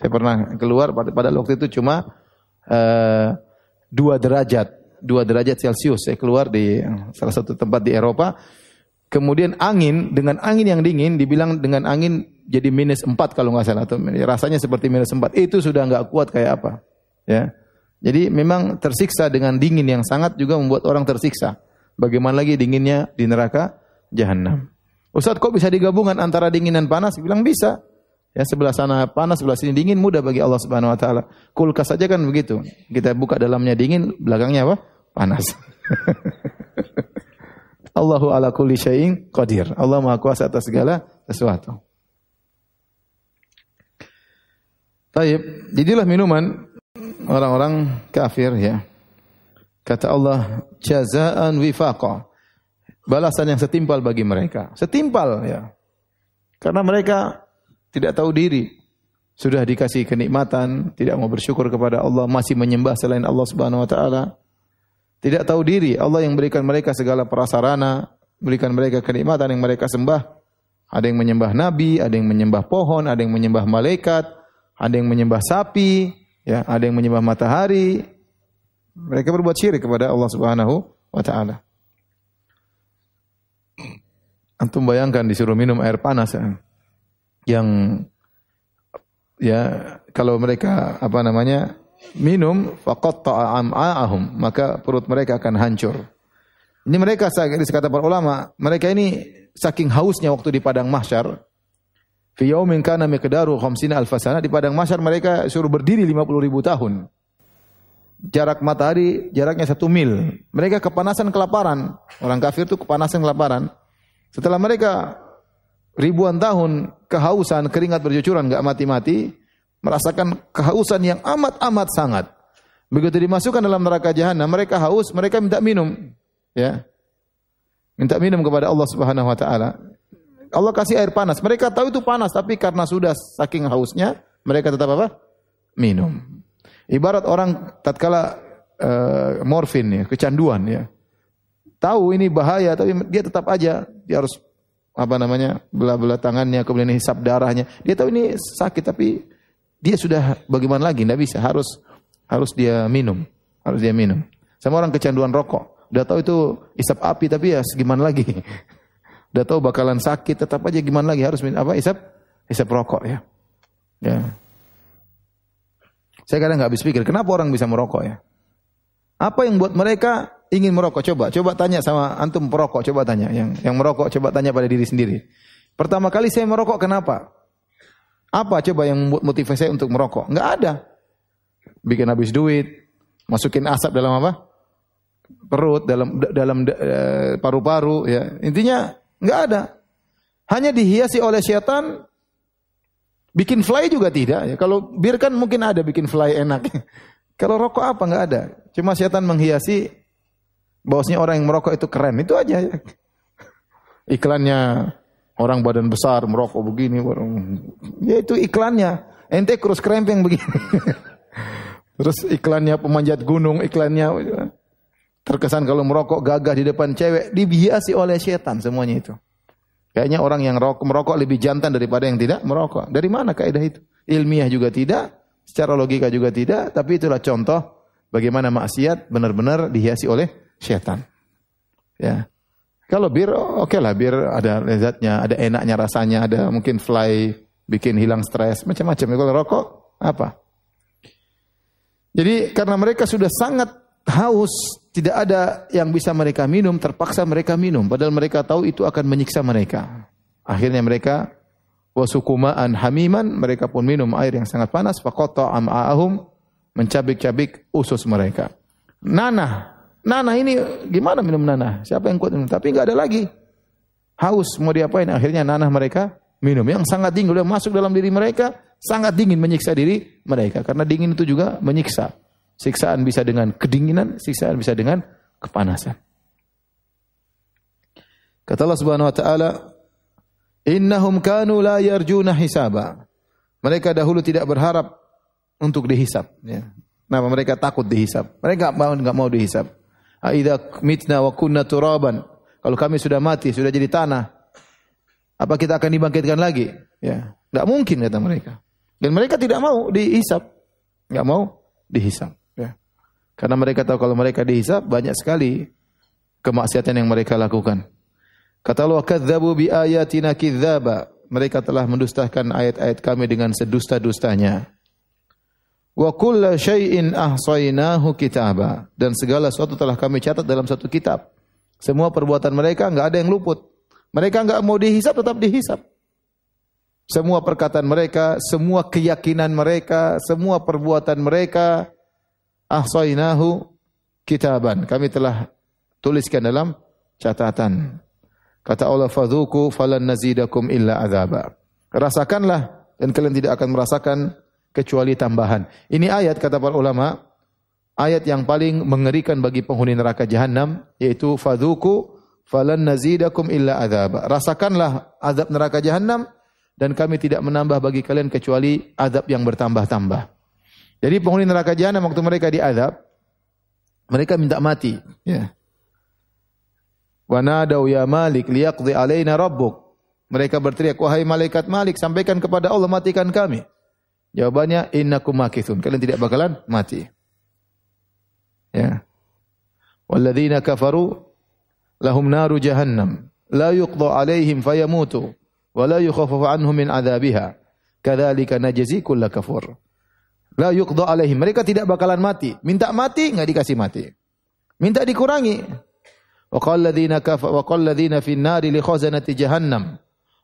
Saya pernah keluar pada, pada waktu itu cuma uh, dua derajat, dua derajat Celcius. Saya keluar di salah satu tempat di Eropa. Kemudian angin dengan angin yang dingin dibilang dengan angin jadi minus empat kalau nggak salah atau rasanya seperti minus empat itu sudah nggak kuat kayak apa ya jadi memang tersiksa dengan dingin yang sangat juga membuat orang tersiksa. Bagaimana lagi dinginnya di neraka jahanam. Ustaz kok bisa digabungkan antara dingin dan panas? Bilang bisa. Ya sebelah sana panas, sebelah sini dingin mudah bagi Allah Subhanahu wa taala. Kulkas saja kan begitu. Kita buka dalamnya dingin, belakangnya apa? Panas. [LAUGHS] Allahu ala kulli syai'in qadir. Allah Maha Kuasa atas segala sesuatu. Taib, jadilah minuman orang-orang kafir ya. Kata Allah, jazaan wifaqa. Balasan yang setimpal bagi mereka. Setimpal ya. Karena mereka tidak tahu diri. Sudah dikasih kenikmatan, tidak mau bersyukur kepada Allah, masih menyembah selain Allah Subhanahu wa taala. Tidak tahu diri, Allah yang berikan mereka segala prasarana, berikan mereka kenikmatan yang mereka sembah. Ada yang menyembah nabi, ada yang menyembah pohon, ada yang menyembah malaikat, ada yang menyembah sapi, Ya, ada yang menyembah matahari. Mereka berbuat syirik kepada Allah Subhanahu wa taala. Antum bayangkan disuruh minum air panas ya. Yang ya kalau mereka apa namanya minum faqat am'a'ahum maka perut mereka akan hancur. Ini mereka kata para ulama, mereka ini saking hausnya waktu di padang mahsyar, Fi yaumin kana miqdaru khamsina alf sana di padang mahsyar mereka suruh berdiri 50 ribu tahun. Jarak matahari jaraknya satu mil. Mereka kepanasan kelaparan. Orang kafir itu kepanasan kelaparan. Setelah mereka ribuan tahun kehausan, keringat bercucuran, enggak mati-mati, merasakan kehausan yang amat-amat sangat. Begitu dimasukkan dalam neraka jahanam, mereka haus, mereka minta minum, ya. Minta minum kepada Allah Subhanahu wa taala. Allah kasih air panas. Mereka tahu itu panas, tapi karena sudah saking hausnya, mereka tetap apa? Minum. Ibarat orang tatkala uh, morfin ya, kecanduan ya. Tahu ini bahaya, tapi dia tetap aja dia harus apa namanya belah-belah tangannya, kemudian hisap darahnya. Dia tahu ini sakit, tapi dia sudah bagaimana lagi? Tidak bisa, harus harus dia minum, harus dia minum. Sama orang kecanduan rokok, udah tahu itu hisap api, tapi ya segimana lagi? [LAUGHS] Udah tahu bakalan sakit, tetap aja gimana lagi harus apa? Isap isap rokok ya. Ya. Saya kadang nggak habis pikir, kenapa orang bisa merokok ya? Apa yang buat mereka ingin merokok? Coba, coba tanya sama antum perokok, coba tanya. Yang yang merokok coba tanya pada diri sendiri. Pertama kali saya merokok kenapa? Apa coba yang motivasi saya untuk merokok? Enggak ada. Bikin habis duit, masukin asap dalam apa? Perut, dalam dalam eh, paru-paru ya. Intinya enggak ada. Hanya dihiasi oleh setan Bikin fly juga tidak ya. Kalau bir kan mungkin ada bikin fly enak. [LAUGHS] Kalau rokok apa nggak ada. Cuma setan menghiasi bahwasanya orang yang merokok itu keren. Itu aja ya. Iklannya orang badan besar merokok begini. Ya itu iklannya. Ente kurus krempeng begini. [LAUGHS] Terus iklannya pemanjat gunung, iklannya terkesan kalau merokok gagah di depan cewek, dibiasi oleh setan semuanya itu. Kayaknya orang yang merokok, merokok lebih jantan daripada yang tidak merokok. Dari mana kaidah itu? Ilmiah juga tidak, Secara logika juga tidak, tapi itulah contoh bagaimana maksiat benar-benar dihiasi oleh setan. Ya. Kalau bir, oke okay lah, bir ada lezatnya, ada enaknya rasanya, ada mungkin fly, bikin hilang stres, macam-macam. Kalau rokok, apa? Jadi karena mereka sudah sangat haus, tidak ada yang bisa mereka minum, terpaksa mereka minum. Padahal mereka tahu itu akan menyiksa mereka. Akhirnya mereka wasukumaan hamiman mereka pun minum air yang sangat panas faqata am'ahum mencabik-cabik usus mereka. Nanah, nanah ini gimana minum nanah? Siapa yang kuat minum? Tapi enggak ada lagi. Haus mau diapain? Akhirnya nanah mereka minum yang sangat dingin udah masuk dalam diri mereka, sangat dingin menyiksa diri mereka karena dingin itu juga menyiksa. Siksaan bisa dengan kedinginan, siksaan bisa dengan kepanasan. Kata Allah Subhanahu wa taala, Innahum kanu la yarjuna hisaba. Mereka dahulu tidak berharap untuk dihisap. Ya. Kenapa mereka takut dihisap? Mereka mau nggak mau dihisap. Aida mitna wa kunna turaban. Kalau kami sudah mati, sudah jadi tanah, apa kita akan dibangkitkan lagi? Ya, nggak mungkin kata mereka. Dan mereka tidak mau dihisap, nggak mau dihisap. Ya. Karena mereka tahu kalau mereka dihisap banyak sekali kemaksiatan yang mereka lakukan. Kata Allah, "Kadzabu bi ayatina kidzaba." Mereka telah mendustakan ayat-ayat kami dengan sedusta-dustanya. Wa kulla syai'in ahsainahu kitaba. Dan segala sesuatu telah kami catat dalam satu kitab. Semua perbuatan mereka enggak ada yang luput. Mereka enggak mau dihisap tetap dihisap. Semua perkataan mereka, semua keyakinan mereka, semua perbuatan mereka ahsainahu kitaban. Kami telah tuliskan dalam catatan. Kata Allah, "Fadzuku falan nazidakum illa adzaba." Rasakanlah dan kalian tidak akan merasakan kecuali tambahan. Ini ayat kata para ulama, ayat yang paling mengerikan bagi penghuni neraka jahanam yaitu fadzuku falan nazidakum illa adzaba. Rasakanlah azab neraka jahanam dan kami tidak menambah bagi kalian kecuali azab yang bertambah-tambah. Jadi penghuni neraka jahanam waktu mereka diazab, mereka minta mati, ya. Wa ya Malik liyaqdi alaina rabbuk. Mereka berteriak, wahai malaikat Malik, sampaikan kepada Allah matikan kami. Jawabannya, innakum makithun. Kalian tidak bakalan mati. Ya. Walladzina kafaru lahum naru jahannam. La yuqda alaihim fayamutu. Wa la yukhafafu anhum min adzabiha. Kadzalika najzi kulla kafur. La yuqda alaihim. Mereka tidak bakalan mati. Minta mati, enggak dikasih mati. Minta dikurangi. Wa qala alladziina kafa wa qala alladziina fi an-nari li khazanati jahannam.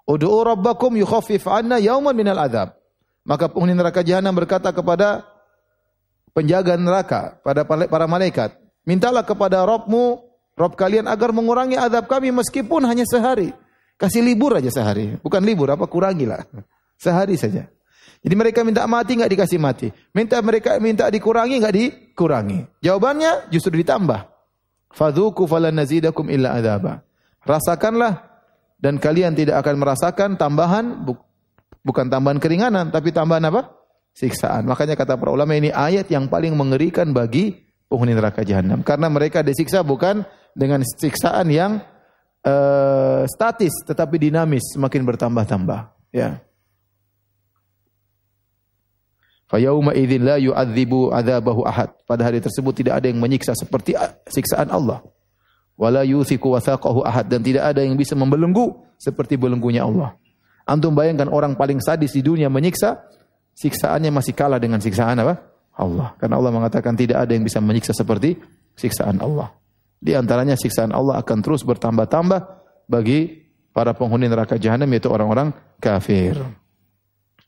Ud'u rabbakum yukhaffif 'anna yawman minal adzab. Maka penghuni neraka jahanam berkata kepada penjaga neraka, pada para malaikat, mintalah kepada Rabbmu, Rabb kalian agar mengurangi azab kami meskipun hanya sehari. Kasih libur aja sehari, bukan libur apa kurangilah. [LAUGHS] Sehari saja. Jadi mereka minta mati nggak dikasih mati. Minta mereka minta dikurangi nggak dikurangi. Jawabannya justru ditambah. Fadhuku falan illa adzaba. Rasakanlah dan kalian tidak akan merasakan tambahan bukan tambahan keringanan tapi tambahan apa? siksaan. Makanya kata para ulama ini ayat yang paling mengerikan bagi penghuni neraka jahanam karena mereka disiksa bukan dengan siksaan yang uh, statis tetapi dinamis semakin bertambah-tambah ya. Fayauma idzin la yu'adzibu adzabahu ahad. Pada hari tersebut tidak ada yang menyiksa seperti siksaan Allah. Wala yuthiku wathaqahu ahad dan tidak ada yang bisa membelenggu seperti belenggunya Allah. Antum bayangkan orang paling sadis di dunia menyiksa, siksaannya masih kalah dengan siksaan apa? Allah. Karena Allah mengatakan tidak ada yang bisa menyiksa seperti siksaan Allah. Di antaranya siksaan Allah akan terus bertambah-tambah bagi para penghuni neraka jahanam yaitu orang-orang kafir.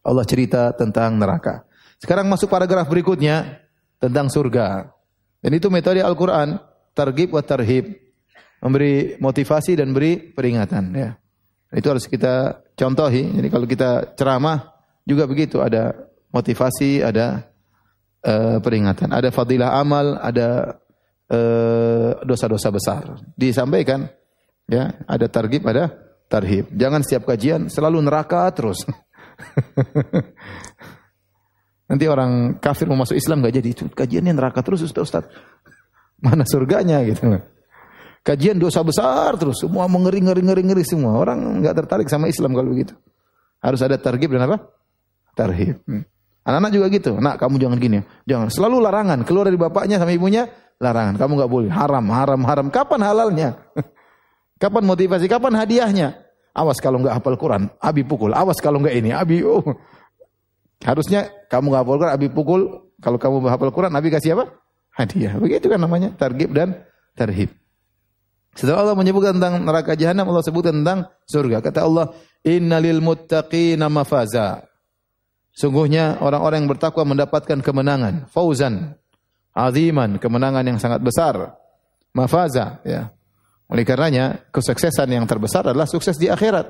Allah cerita tentang neraka. Sekarang masuk paragraf berikutnya tentang surga. Dan itu metode Al-Qur'an, targhib wa tarhib. Memberi motivasi dan beri peringatan ya. Itu harus kita contohi. Jadi kalau kita ceramah juga begitu ada motivasi, ada uh, peringatan, ada fadilah amal, ada eh, dosa-dosa uh, besar. Disampaikan ya, ada targhib, ada tarhib. Jangan setiap kajian selalu neraka terus. [LAUGHS] Nanti orang kafir mau masuk Islam gak jadi. Itu kajiannya neraka terus Ustaz. Ustaz. Mana surganya gitu. Kajian dosa besar terus. Semua mengeri ngeri ngeri ngeri semua. Orang nggak tertarik sama Islam kalau begitu. Harus ada targib dan apa? Tarhib. Hmm. Anak-anak juga gitu. Nak kamu jangan gini. Jangan. Selalu larangan. Keluar dari bapaknya sama ibunya. Larangan. Kamu nggak boleh. Haram, haram, haram. Kapan halalnya? [LAUGHS] Kapan motivasi? Kapan hadiahnya? Awas kalau nggak hafal Quran, Abi pukul. Awas kalau nggak ini, Abi. Oh. Harusnya kamu nggak hafal Quran, Abi pukul. Kalau kamu hafal Quran, Abi kasih apa? Hadiah. Begitu kan namanya, targib dan tarhib. Setelah Allah menyebutkan tentang neraka jahanam, Allah sebutkan tentang surga. Kata Allah, "Innalil muttaqina mafaza." Sungguhnya orang-orang yang bertakwa mendapatkan kemenangan, fauzan, aziman, kemenangan yang sangat besar. Mafaza, ya. Oleh karenanya, kesuksesan yang terbesar adalah sukses di akhirat.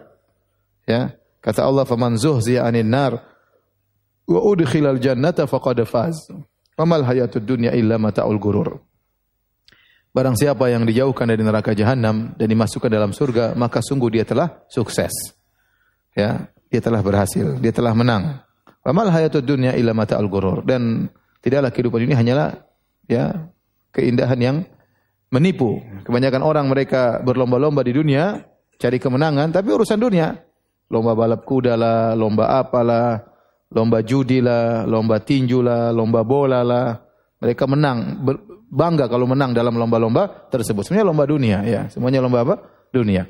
Ya, kata Allah, "Faman zuhziya 'anil nar wa udkhilal jannata faqad faz." Wamal hayatud dunya illa mata'ul gurur. Barang siapa yang dijauhkan dari neraka jahanam dan dimasukkan dalam surga, maka sungguh dia telah sukses. Ya, dia telah berhasil, dia telah menang. Wamal hayatud dunya illa mata'ul gurur. Dan tidaklah kehidupan ini hanyalah ya keindahan yang menipu. Kebanyakan orang mereka berlomba-lomba di dunia cari kemenangan, tapi urusan dunia. Lomba balap kuda lah, lomba apalah, lomba judi lah, lomba tinju lah, lomba bola lah. Mereka menang, bangga kalau menang dalam lomba-lomba tersebut. Semuanya lomba dunia, ya. Semuanya lomba apa? Dunia.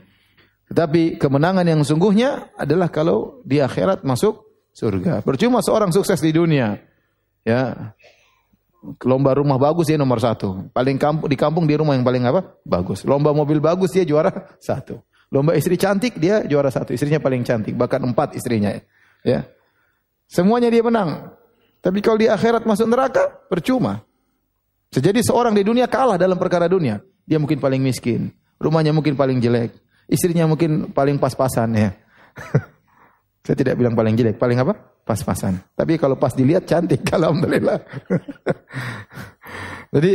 Tetapi kemenangan yang sungguhnya adalah kalau di akhirat masuk surga. Percuma seorang sukses di dunia, ya lomba rumah bagus dia nomor satu. Paling kampung, di kampung dia rumah yang paling apa? Bagus. Lomba mobil bagus dia juara satu. Lomba istri cantik dia juara satu. Istrinya paling cantik. Bahkan empat istrinya. Ya. Semuanya dia menang. Tapi kalau di akhirat masuk neraka, percuma. Sejadi seorang di dunia kalah dalam perkara dunia. Dia mungkin paling miskin. Rumahnya mungkin paling jelek. Istrinya mungkin paling pas-pasan ya. [LAUGHS] Saya tidak bilang paling jelek, paling apa? Pas-pasan. Tapi kalau pas dilihat cantik, [LAUGHS] alhamdulillah. [LAUGHS] Jadi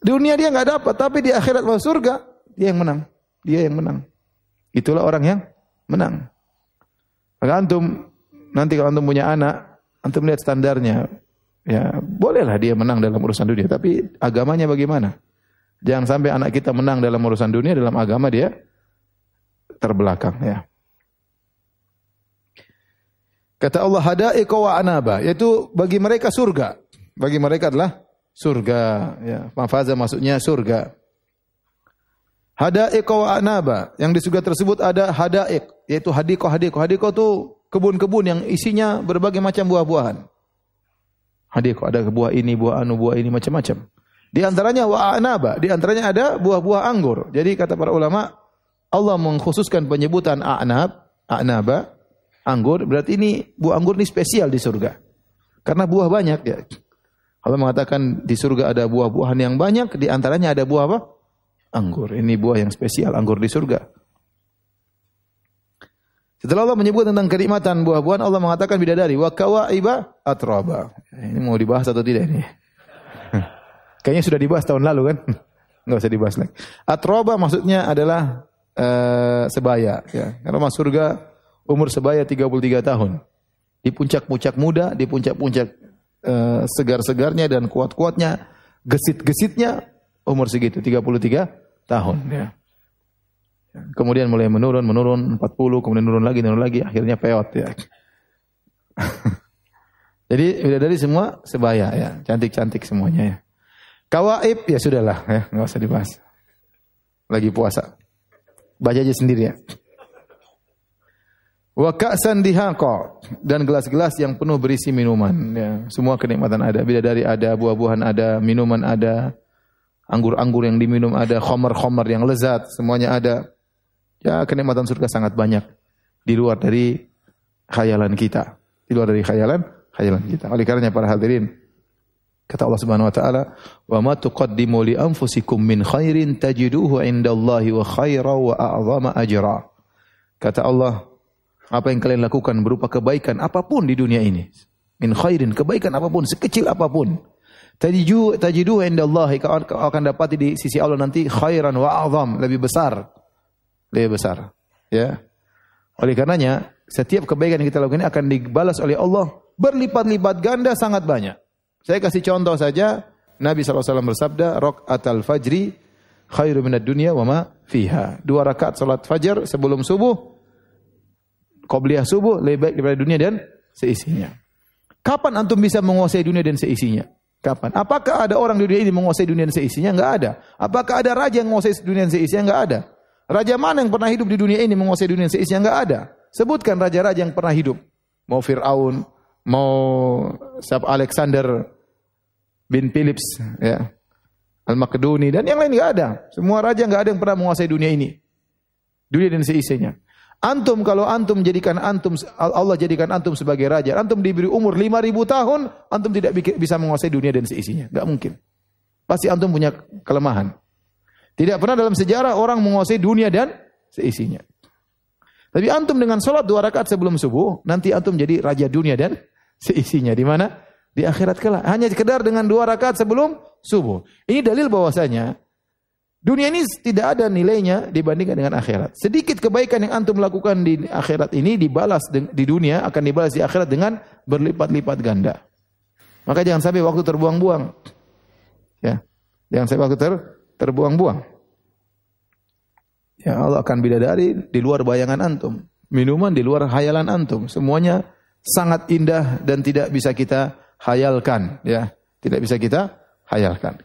dunia dia nggak dapat, tapi di akhirat masuk surga dia yang menang. Dia yang menang. Itulah orang yang menang. Maka antum nanti kalau antum punya anak, antum lihat standarnya. Ya, bolehlah dia menang dalam urusan dunia, tapi agamanya bagaimana? Jangan sampai anak kita menang dalam urusan dunia, dalam agama dia terbelakang ya. Kata Allah hada'iqa wa anaba, yaitu bagi mereka surga. Bagi mereka adalah surga, ya. Mafaza maksudnya surga. Hada'iqa wa anaba, yang di surga tersebut ada hada'iq, yaitu hadiko hadiko. Hadiko itu kebun-kebun yang isinya berbagai macam buah-buahan. Hadiko ada buah ini, buah anu, buah ini macam-macam. Di antaranya wa anaba, di antaranya ada buah-buah anggur. Jadi kata para ulama, Allah mengkhususkan penyebutan a'nab, a'naba anggur, berarti ini buah anggur ini spesial di surga. Karena buah banyak ya. Allah mengatakan di surga ada buah-buahan yang banyak, di antaranya ada buah apa? Anggur. Ini buah yang spesial, anggur di surga. Setelah Allah menyebut tentang kenikmatan buah-buahan, Allah mengatakan bidadari wa kawaiba atraba. Ini mau dibahas atau tidak ini? [LAUGHS] Kayaknya sudah dibahas tahun lalu kan? [LAUGHS] Enggak usah dibahas lagi. Atroba maksudnya adalah uh, sebaya ya. Karena masuk surga umur sebaya 33 tahun. Di puncak-puncak muda, di puncak-puncak uh, segar-segarnya dan kuat-kuatnya, gesit-gesitnya umur segitu 33 tahun ya. Kemudian mulai menurun, menurun 40, kemudian menurun lagi, menurun lagi, akhirnya peot ya. [LAUGHS] Jadi dari semua sebaya ya, cantik-cantik semuanya ya. Kawaib ya sudahlah ya, nggak usah dibahas. Lagi puasa. Baca aja sendiri ya. Wa ka'san dan gelas-gelas yang penuh berisi minuman ya. Semua kenikmatan ada, bidadari ada, buah-buahan ada, minuman ada. anggur-anggur yang diminum ada, khomer-khomer yang lezat, semuanya ada. Ya, kenikmatan surga sangat banyak di luar dari khayalan kita. Di luar dari khayalan, khayalan kita. Oleh karenanya para hadirin, kata Allah Subhanahu wa taala, "Wa ma tuqaddimu li anfusikum min khairin tajiduhu indallahi wa khaira wa a'zama ajra." Kata Allah, apa yang kalian lakukan berupa kebaikan apa pun di dunia ini, min khairin, kebaikan apa pun, sekecil apa pun, tajidu tajidu indallahi akan dapati di sisi Allah nanti khairan wa a'zam, lebih besar. Lebih besar. Ya. Oleh karenanya, setiap kebaikan yang kita lakukan ini akan dibalas oleh Allah berlipat-lipat ganda sangat banyak. Saya kasih contoh saja, Nabi SAW bersabda, Rok atal fajri khairu minad dunya wa ma fiha. Dua rakaat salat fajar sebelum subuh, qobliyah subuh lebih baik daripada dunia dan seisinya. Kapan antum bisa menguasai dunia dan seisinya? Kapan? Apakah ada orang di dunia ini menguasai dunia dan seisinya? Enggak ada. Apakah ada raja yang menguasai dunia dan seisinya? Enggak ada. Raja mana yang pernah hidup di dunia ini menguasai dunia dan seisinya? Enggak ada. Sebutkan raja-raja yang pernah hidup. Mau Fir'aun, mau Sab Alexander bin Philips, ya. Al-Makedoni dan yang lain enggak ada. Semua raja enggak ada yang pernah menguasai dunia ini. Dunia dan seisinya. Antum kalau antum jadikan antum Allah jadikan antum sebagai raja, antum diberi umur 5000 tahun, antum tidak bisa menguasai dunia dan seisinya. Enggak mungkin. Pasti antum punya kelemahan. Tidak pernah dalam sejarah orang menguasai dunia dan seisinya. Tapi antum dengan sholat dua rakaat sebelum subuh, nanti antum jadi raja dunia dan seisinya. Di mana? Di akhirat kelak. Hanya sekedar dengan dua rakaat sebelum subuh. Ini dalil bahwasanya Dunia ini tidak ada nilainya dibandingkan dengan akhirat. Sedikit kebaikan yang antum lakukan di akhirat ini dibalas di dunia akan dibalas di akhirat dengan berlipat-lipat ganda. Maka jangan sampai waktu terbuang-buang. Ya. Jangan sampai waktu ter terbuang-buang. Ya Allah akan bidadari di luar bayangan antum. Minuman di luar hayalan antum. Semuanya sangat indah dan tidak bisa kita hayalkan. Ya. Tidak bisa kita hayalkan.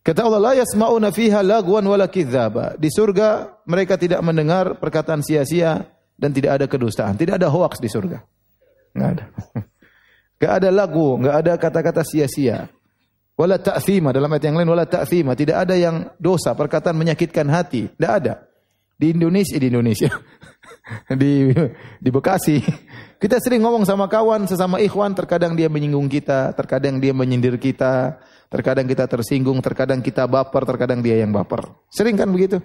Kata Allah, la yasma'una fiha lagwan wala kidzaba. Di surga mereka tidak mendengar perkataan sia-sia dan tidak ada kedustaan. Tidak ada hoax di surga. Enggak ada. [LAUGHS] Enggak ada lagu, enggak ada kata-kata sia-sia. Wala ta'thima dalam ayat yang lain wala ta'thima, tidak ada yang dosa, perkataan menyakitkan hati, tidak ada. Di Indonesia di Indonesia. [LAUGHS] di di Bekasi. Kita sering ngomong sama kawan, sesama ikhwan, terkadang dia menyinggung kita, terkadang dia menyindir kita, terkadang kita tersinggung, terkadang kita baper, terkadang dia yang baper. Sering kan begitu?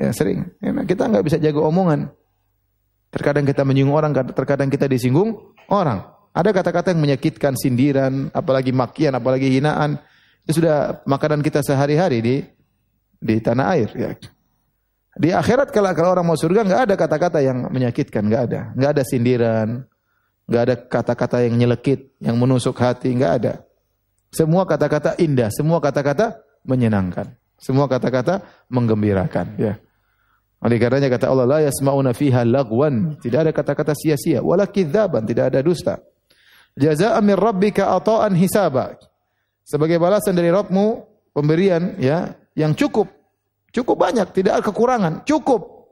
Ya sering. Ya, nah, kita nggak bisa jaga omongan. Terkadang kita menyinggung orang, terkadang kita disinggung orang. Ada kata-kata yang menyakitkan, sindiran, apalagi makian, apalagi hinaan. Itu sudah makanan kita sehari-hari di di tanah air. Ya. Di akhirat kalau, kalau orang mau surga nggak ada kata-kata yang menyakitkan, nggak ada, nggak ada sindiran, nggak ada kata-kata yang nyelekit, yang menusuk hati, nggak ada. Semua kata-kata indah, semua kata-kata menyenangkan, semua kata-kata menggembirakan. Ya. Oleh karenanya kata Allah, la yasma'una fiha tidak ada kata-kata sia-sia, wala kidzaban, tidak ada dusta. Jazaa'an min rabbika ata'an hisaba. Sebagai balasan dari Rabbmu, pemberian ya yang cukup Cukup banyak, tidak ada kekurangan. Cukup.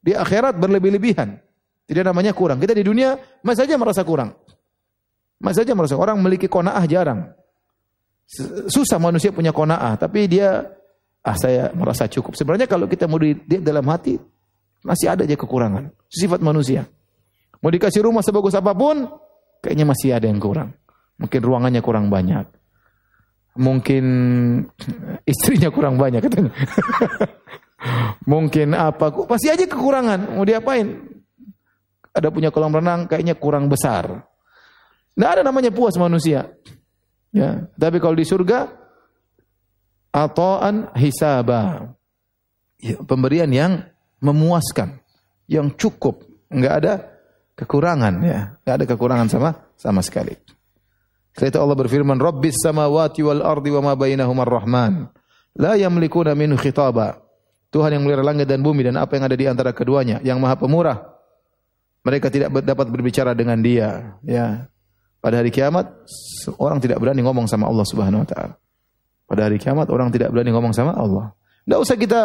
Di akhirat berlebih-lebihan. Tidak namanya kurang. Kita di dunia masih saja merasa kurang. Masih saja merasa orang memiliki kona'ah jarang. Susah manusia punya kona'ah, tapi dia ah saya merasa cukup. Sebenarnya kalau kita mau di dalam hati masih ada aja kekurangan. Sifat manusia. Mau dikasih rumah sebagus apa pun, kayaknya masih ada yang kurang. Mungkin ruangannya kurang banyak mungkin istrinya kurang banyak [LAUGHS] mungkin apa? Pasti aja kekurangan. Mau diapain? Ada punya kolam renang kayaknya kurang besar. Tidak ada namanya puas manusia. Ya, tapi kalau di surga atoan hisaba. Ya, pemberian yang memuaskan, yang cukup, enggak ada kekurangan ya, enggak ada kekurangan sama sama sekali. Setelah itu Allah berfirman, Rabbis samawati wal ardi wa ma bainahuma rahman La yamlikuna minhu khitaba. Tuhan yang melihara langit dan bumi dan apa yang ada di antara keduanya, yang maha pemurah. Mereka tidak dapat berbicara dengan dia. Ya. Pada hari kiamat, orang tidak berani ngomong sama Allah subhanahu wa ta'ala. Pada hari kiamat, orang tidak berani ngomong sama Allah. Tidak usah kita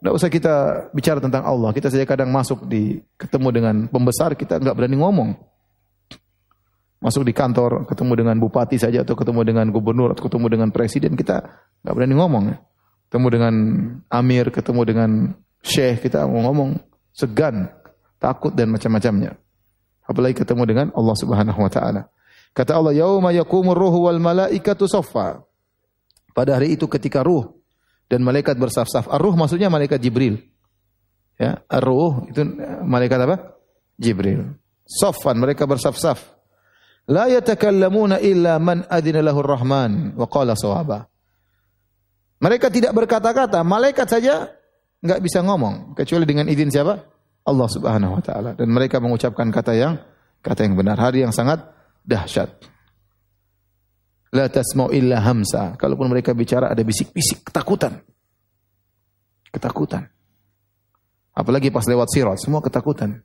tidak usah kita bicara tentang Allah. Kita saja kadang masuk di ketemu dengan pembesar, kita nggak berani ngomong masuk di kantor, ketemu dengan bupati saja atau ketemu dengan gubernur atau ketemu dengan presiden, kita Enggak berani ngomong. Ketemu dengan amir, ketemu dengan syekh, kita mau ngomong segan, takut dan macam-macamnya. Apalagi ketemu dengan Allah Subhanahu wa taala. Kata Allah, "Yauma yaqumur ruhu wal malaikatu saffa." Pada hari itu ketika ruh dan malaikat bersaf-saf. Ar-ruh maksudnya malaikat Jibril. Ya, ar-ruh itu malaikat apa? Jibril. Saffan mereka bersaf-saf. La yatakallamuna illa man adina lahur rahman wa qala sawaba. Mereka tidak berkata-kata, malaikat saja enggak bisa ngomong kecuali dengan izin siapa? Allah Subhanahu wa taala dan mereka mengucapkan kata yang kata yang benar. Hari yang sangat dahsyat. La tasma'u illa hamsa. Kalaupun mereka bicara ada bisik-bisik ketakutan. Ketakutan. Apalagi pas lewat sirat, semua ketakutan.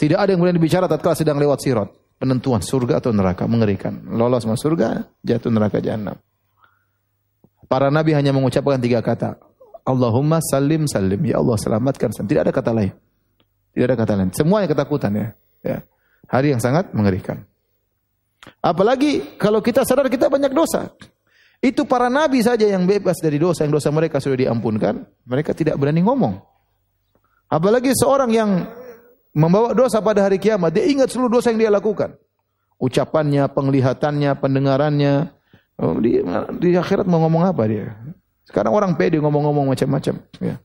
Tidak ada yang kemudian bicara tatkala sedang lewat sirat. Penentuan surga atau neraka mengerikan. Lolos masuk surga, jatuh neraka jahanam. Para nabi hanya mengucapkan tiga kata. Allahumma salim salim. Ya Allah selamatkan. Tidak ada kata lain. Tidak ada kata lain. Semuanya ketakutan ya. ya. Hari yang sangat mengerikan. Apalagi kalau kita sadar kita banyak dosa. Itu para nabi saja yang bebas dari dosa, yang dosa mereka sudah diampunkan, mereka tidak berani ngomong. Apalagi seorang yang membawa dosa pada hari kiamat, dia ingat seluruh dosa yang dia lakukan. Ucapannya, penglihatannya, pendengarannya, Oh, di, di akhirat mau ngomong apa dia? Sekarang orang pede ngomong-ngomong macam-macam. Ya.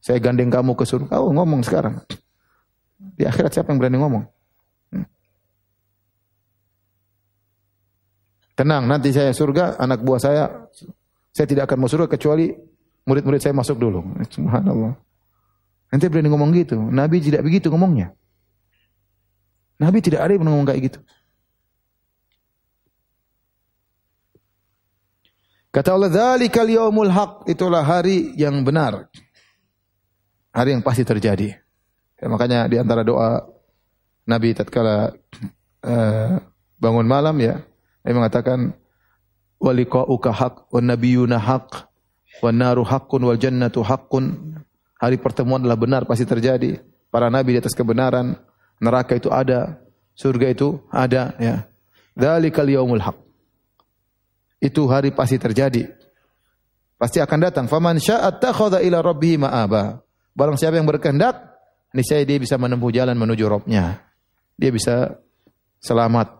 Saya gandeng kamu ke surga. Oh ngomong sekarang. Di akhirat siapa yang berani ngomong? Tenang, nanti saya surga, anak buah saya, saya tidak akan masuk surga kecuali murid-murid saya masuk dulu. Subhanallah. Nanti berani ngomong gitu. Nabi tidak begitu ngomongnya. Nabi tidak ada yang ngomong kayak gitu. Kata Allah, "Dzalikal yaumul haq." Itulah hari yang benar. Hari yang pasti terjadi. Ya, makanya di antara doa Nabi tatkala uh, bangun malam ya, dia mengatakan waliqauka haq wan nabiyuna haq wan naru haqqun wal jannatu haqqun. Hari pertemuan adalah benar pasti terjadi. Para nabi di atas kebenaran, neraka itu ada, surga itu ada ya. Dzalikal yaumul haq. Itu hari pasti terjadi. Pasti akan datang. Faman sya'at takhadha ila rabbih ma'aba. Barang siapa yang berkehendak, niscaya dia bisa menempuh jalan menuju Rabbnya. Dia bisa selamat.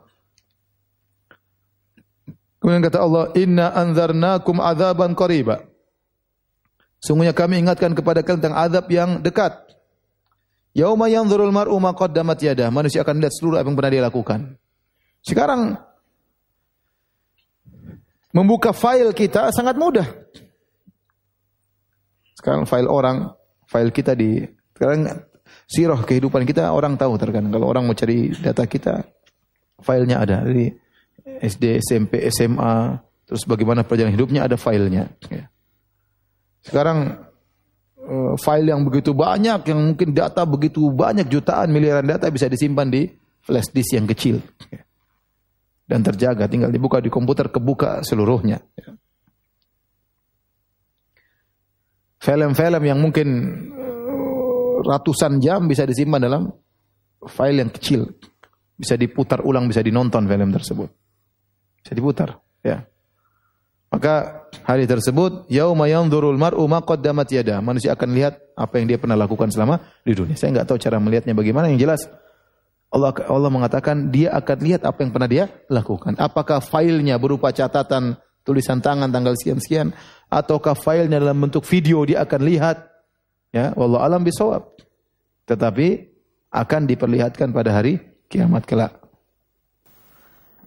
Kemudian kata Allah, "Inna anzarnakum adzaban qariba." Sungguhnya kami ingatkan kepada kalian tentang azab yang dekat. Yauma yanzurul mar'u ma qaddamat yadah. Manusia akan lihat seluruh apa yang pernah dia lakukan. Sekarang Membuka file kita sangat mudah. Sekarang file orang, file kita di sekarang sirah kehidupan kita orang tahu terkadang kalau orang mau cari data kita filenya ada dari SD, SMP, SMA, terus bagaimana perjalanan hidupnya ada filenya. Ya. Sekarang eh, file yang begitu banyak, yang mungkin data begitu banyak jutaan miliaran data bisa disimpan di flash disk yang kecil. Ya dan terjaga. Tinggal dibuka di komputer, kebuka seluruhnya. Film-film yang mungkin eh, ratusan jam bisa disimpan dalam file yang kecil. Bisa diputar ulang, bisa dinonton film tersebut. Bisa diputar, ya. Maka hari tersebut yauma yanzurul mar'u ma qaddamat yada. Manusia akan lihat apa yang dia pernah lakukan selama di dunia. Saya enggak tahu cara melihatnya bagaimana. Yang jelas Allah Allah mengatakan dia akan lihat apa yang pernah dia lakukan. Apakah filenya berupa catatan tulisan tangan tanggal sekian-sekian ataukah filenya dalam bentuk video dia akan lihat. Ya, wallahu alam bisawab. Tetapi akan diperlihatkan pada hari kiamat kelak.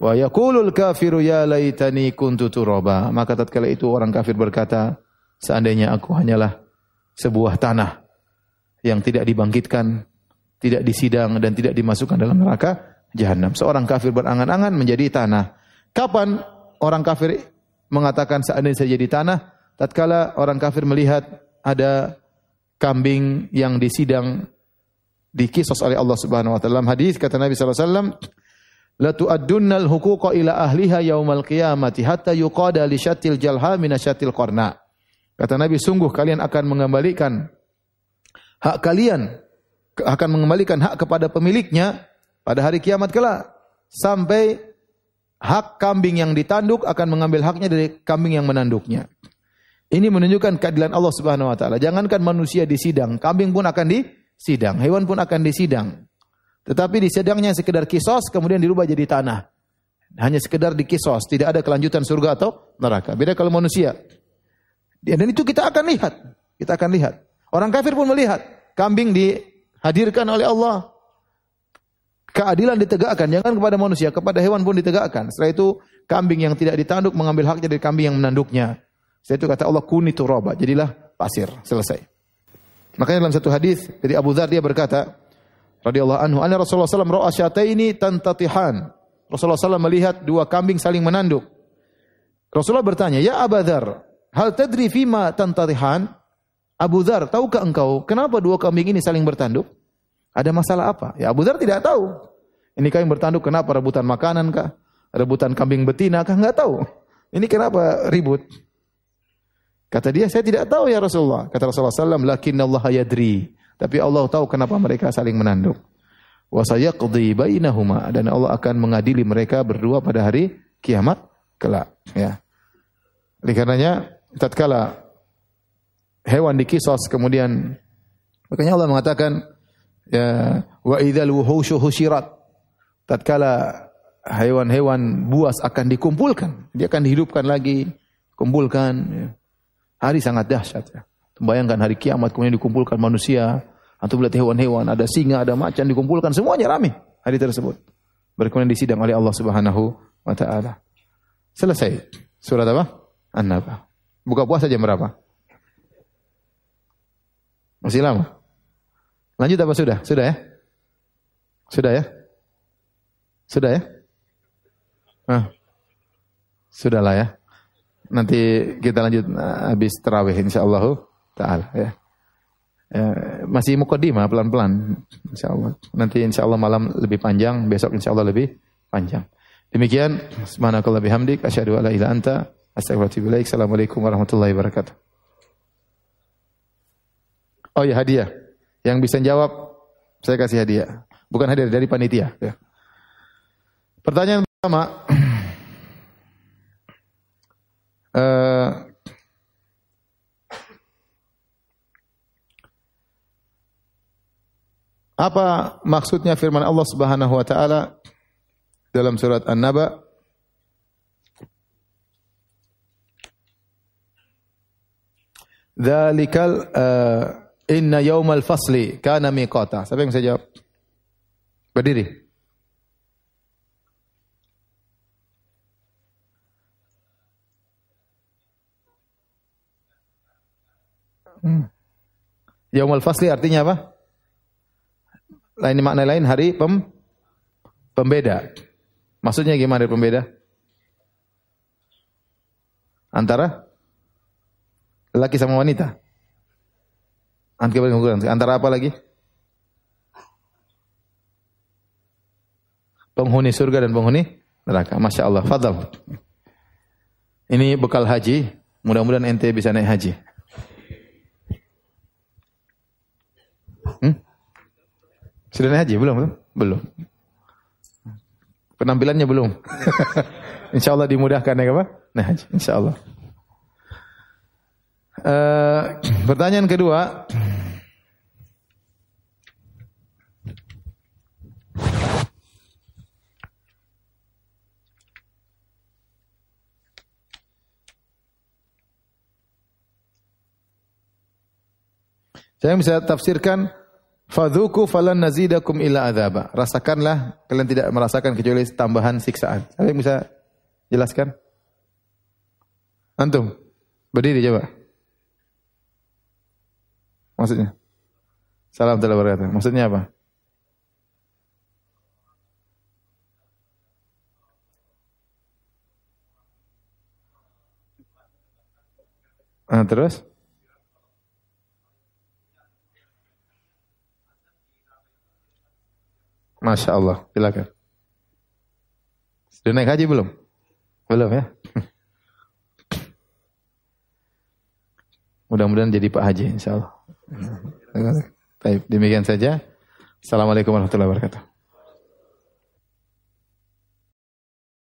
Wa yaqulul kafiru ya laitani kuntu turaba. Maka tatkala itu orang kafir berkata, seandainya aku hanyalah sebuah tanah yang tidak dibangkitkan, tidak disidang dan tidak dimasukkan dalam neraka jahanam. Seorang kafir berangan-angan menjadi tanah. Kapan orang kafir mengatakan seandainya saya jadi tanah? Tatkala orang kafir melihat ada kambing yang disidang dikisos oleh Allah Subhanahu wa taala. Hadis kata Nabi sallallahu alaihi wasallam, "La tu'addunnal huquqa ila ahliha yaumal qiyamati hatta yuqada li syatil jalha min syatil qarna." Kata Nabi, sungguh kalian akan mengembalikan hak kalian akan mengembalikan hak kepada pemiliknya pada hari kiamat kelak sampai hak kambing yang ditanduk akan mengambil haknya dari kambing yang menanduknya. Ini menunjukkan keadilan Allah Subhanahu wa taala. Jangankan manusia di sidang, kambing pun akan disidang, hewan pun akan disidang. Tetapi di sidangnya sekedar kisos kemudian dirubah jadi tanah. Hanya sekedar di kisos, tidak ada kelanjutan surga atau neraka. Beda kalau manusia. Dan itu kita akan lihat. Kita akan lihat. Orang kafir pun melihat kambing dihadirkan oleh Allah. Keadilan ditegakkan jangan kepada manusia, kepada hewan pun ditegakkan. Setelah itu kambing yang tidak ditanduk mengambil haknya dari kambing yang menanduknya. Setelah itu kata Allah kuni turaba, jadilah pasir. Selesai. Makanya dalam satu hadis dari Abu Dzar dia berkata, radhiyallahu anhu, anna Rasulullah sallallahu alaihi wasallam ra'a ini tantatihan. Rasulullah SAW melihat dua kambing saling menanduk. Rasulullah bertanya, "Ya Abu Dzar, hal tadri fima tantatihan?" Abu Dzar, tahukah engkau kenapa dua kambing ini saling bertanduk? Ada masalah apa? Ya Abu Dzar tidak tahu. Ini kambing bertanduk kenapa rebutan makanan kah? Rebutan kambing betina kah? Enggak tahu. Ini kenapa ribut? Kata dia, saya tidak tahu ya Rasulullah. Kata Rasulullah SAW, lakin Allah yadri. Tapi Allah tahu kenapa mereka saling menanduk. Wa sayaqdi bainahuma dan Allah akan mengadili mereka berdua pada hari kiamat kelak. Ya. Oleh karenanya, tatkala hewan dikisos kemudian makanya Allah mengatakan ya wa idzal wuhushu husyirat tatkala hewan-hewan buas akan dikumpulkan dia akan dihidupkan lagi kumpulkan ya. hari sangat dahsyat ya bayangkan hari kiamat kemudian dikumpulkan manusia atau melihat hewan-hewan ada singa ada macan dikumpulkan semuanya ramai hari tersebut. Berkemudian disidang oleh Allah Subhanahu wa taala. Selesai. Surat apa? An-naba. Buka puasa jam berapa? Masih lama? Lanjut apa sudah? Sudah ya? Sudah ya? Sudah ya? Ah. sudahlah ya. Nanti kita lanjut ah, habis terawih insyaallah taala ya Ya, masih mukadimah pelan-pelan insyaallah. Nanti insyaallah malam lebih panjang, besok insyaallah lebih panjang. Demikian subhanakallah bihamdik asyhadu alla ilaha anta astaghfiruka Assalamualaikum warahmatullahi wabarakatuh. Oh ya hadiah. Yang bisa jawab saya kasih hadiah. Bukan hadiah dari panitia. Ya. Pertanyaan pertama. uh, [CLEARS THROAT] Apa maksudnya firman Allah Subhanahu wa taala dalam surat An-Naba? Dzalikal uh, inna yaumal fasli kana miqata. Siapa yang bisa jawab? Berdiri. Hmm. Yaumul fasli artinya apa? Lain makna lain hari pem, pembeda. Maksudnya gimana hari pembeda? Antara laki sama wanita. Antara apa lagi? Penghuni surga dan penghuni neraka. Masya Allah. Fadal. Ini bekal haji. Mudah-mudahan ente bisa naik haji. Sudah naik haji belum? Belum. Penampilannya belum. [LAUGHS] insya Allah dimudahkan ya apa? Naik haji. Insya Allah. Uh, pertanyaan kedua. Saya bisa tafsirkan Fadhuku falan nazidakum illa adzaba. Rasakanlah kalian tidak merasakan kecuali tambahan siksaan. Ada yang bisa jelaskan? Antum berdiri coba. Maksudnya? Salam telah berkata. Maksudnya apa? Nah, terus? Masya Allah, silakan. Sudah naik haji belum? Belum ya? [LAUGHS] Mudah-mudahan jadi Pak Haji insya Allah. Baik, demikian saja. Assalamualaikum warahmatullahi wabarakatuh.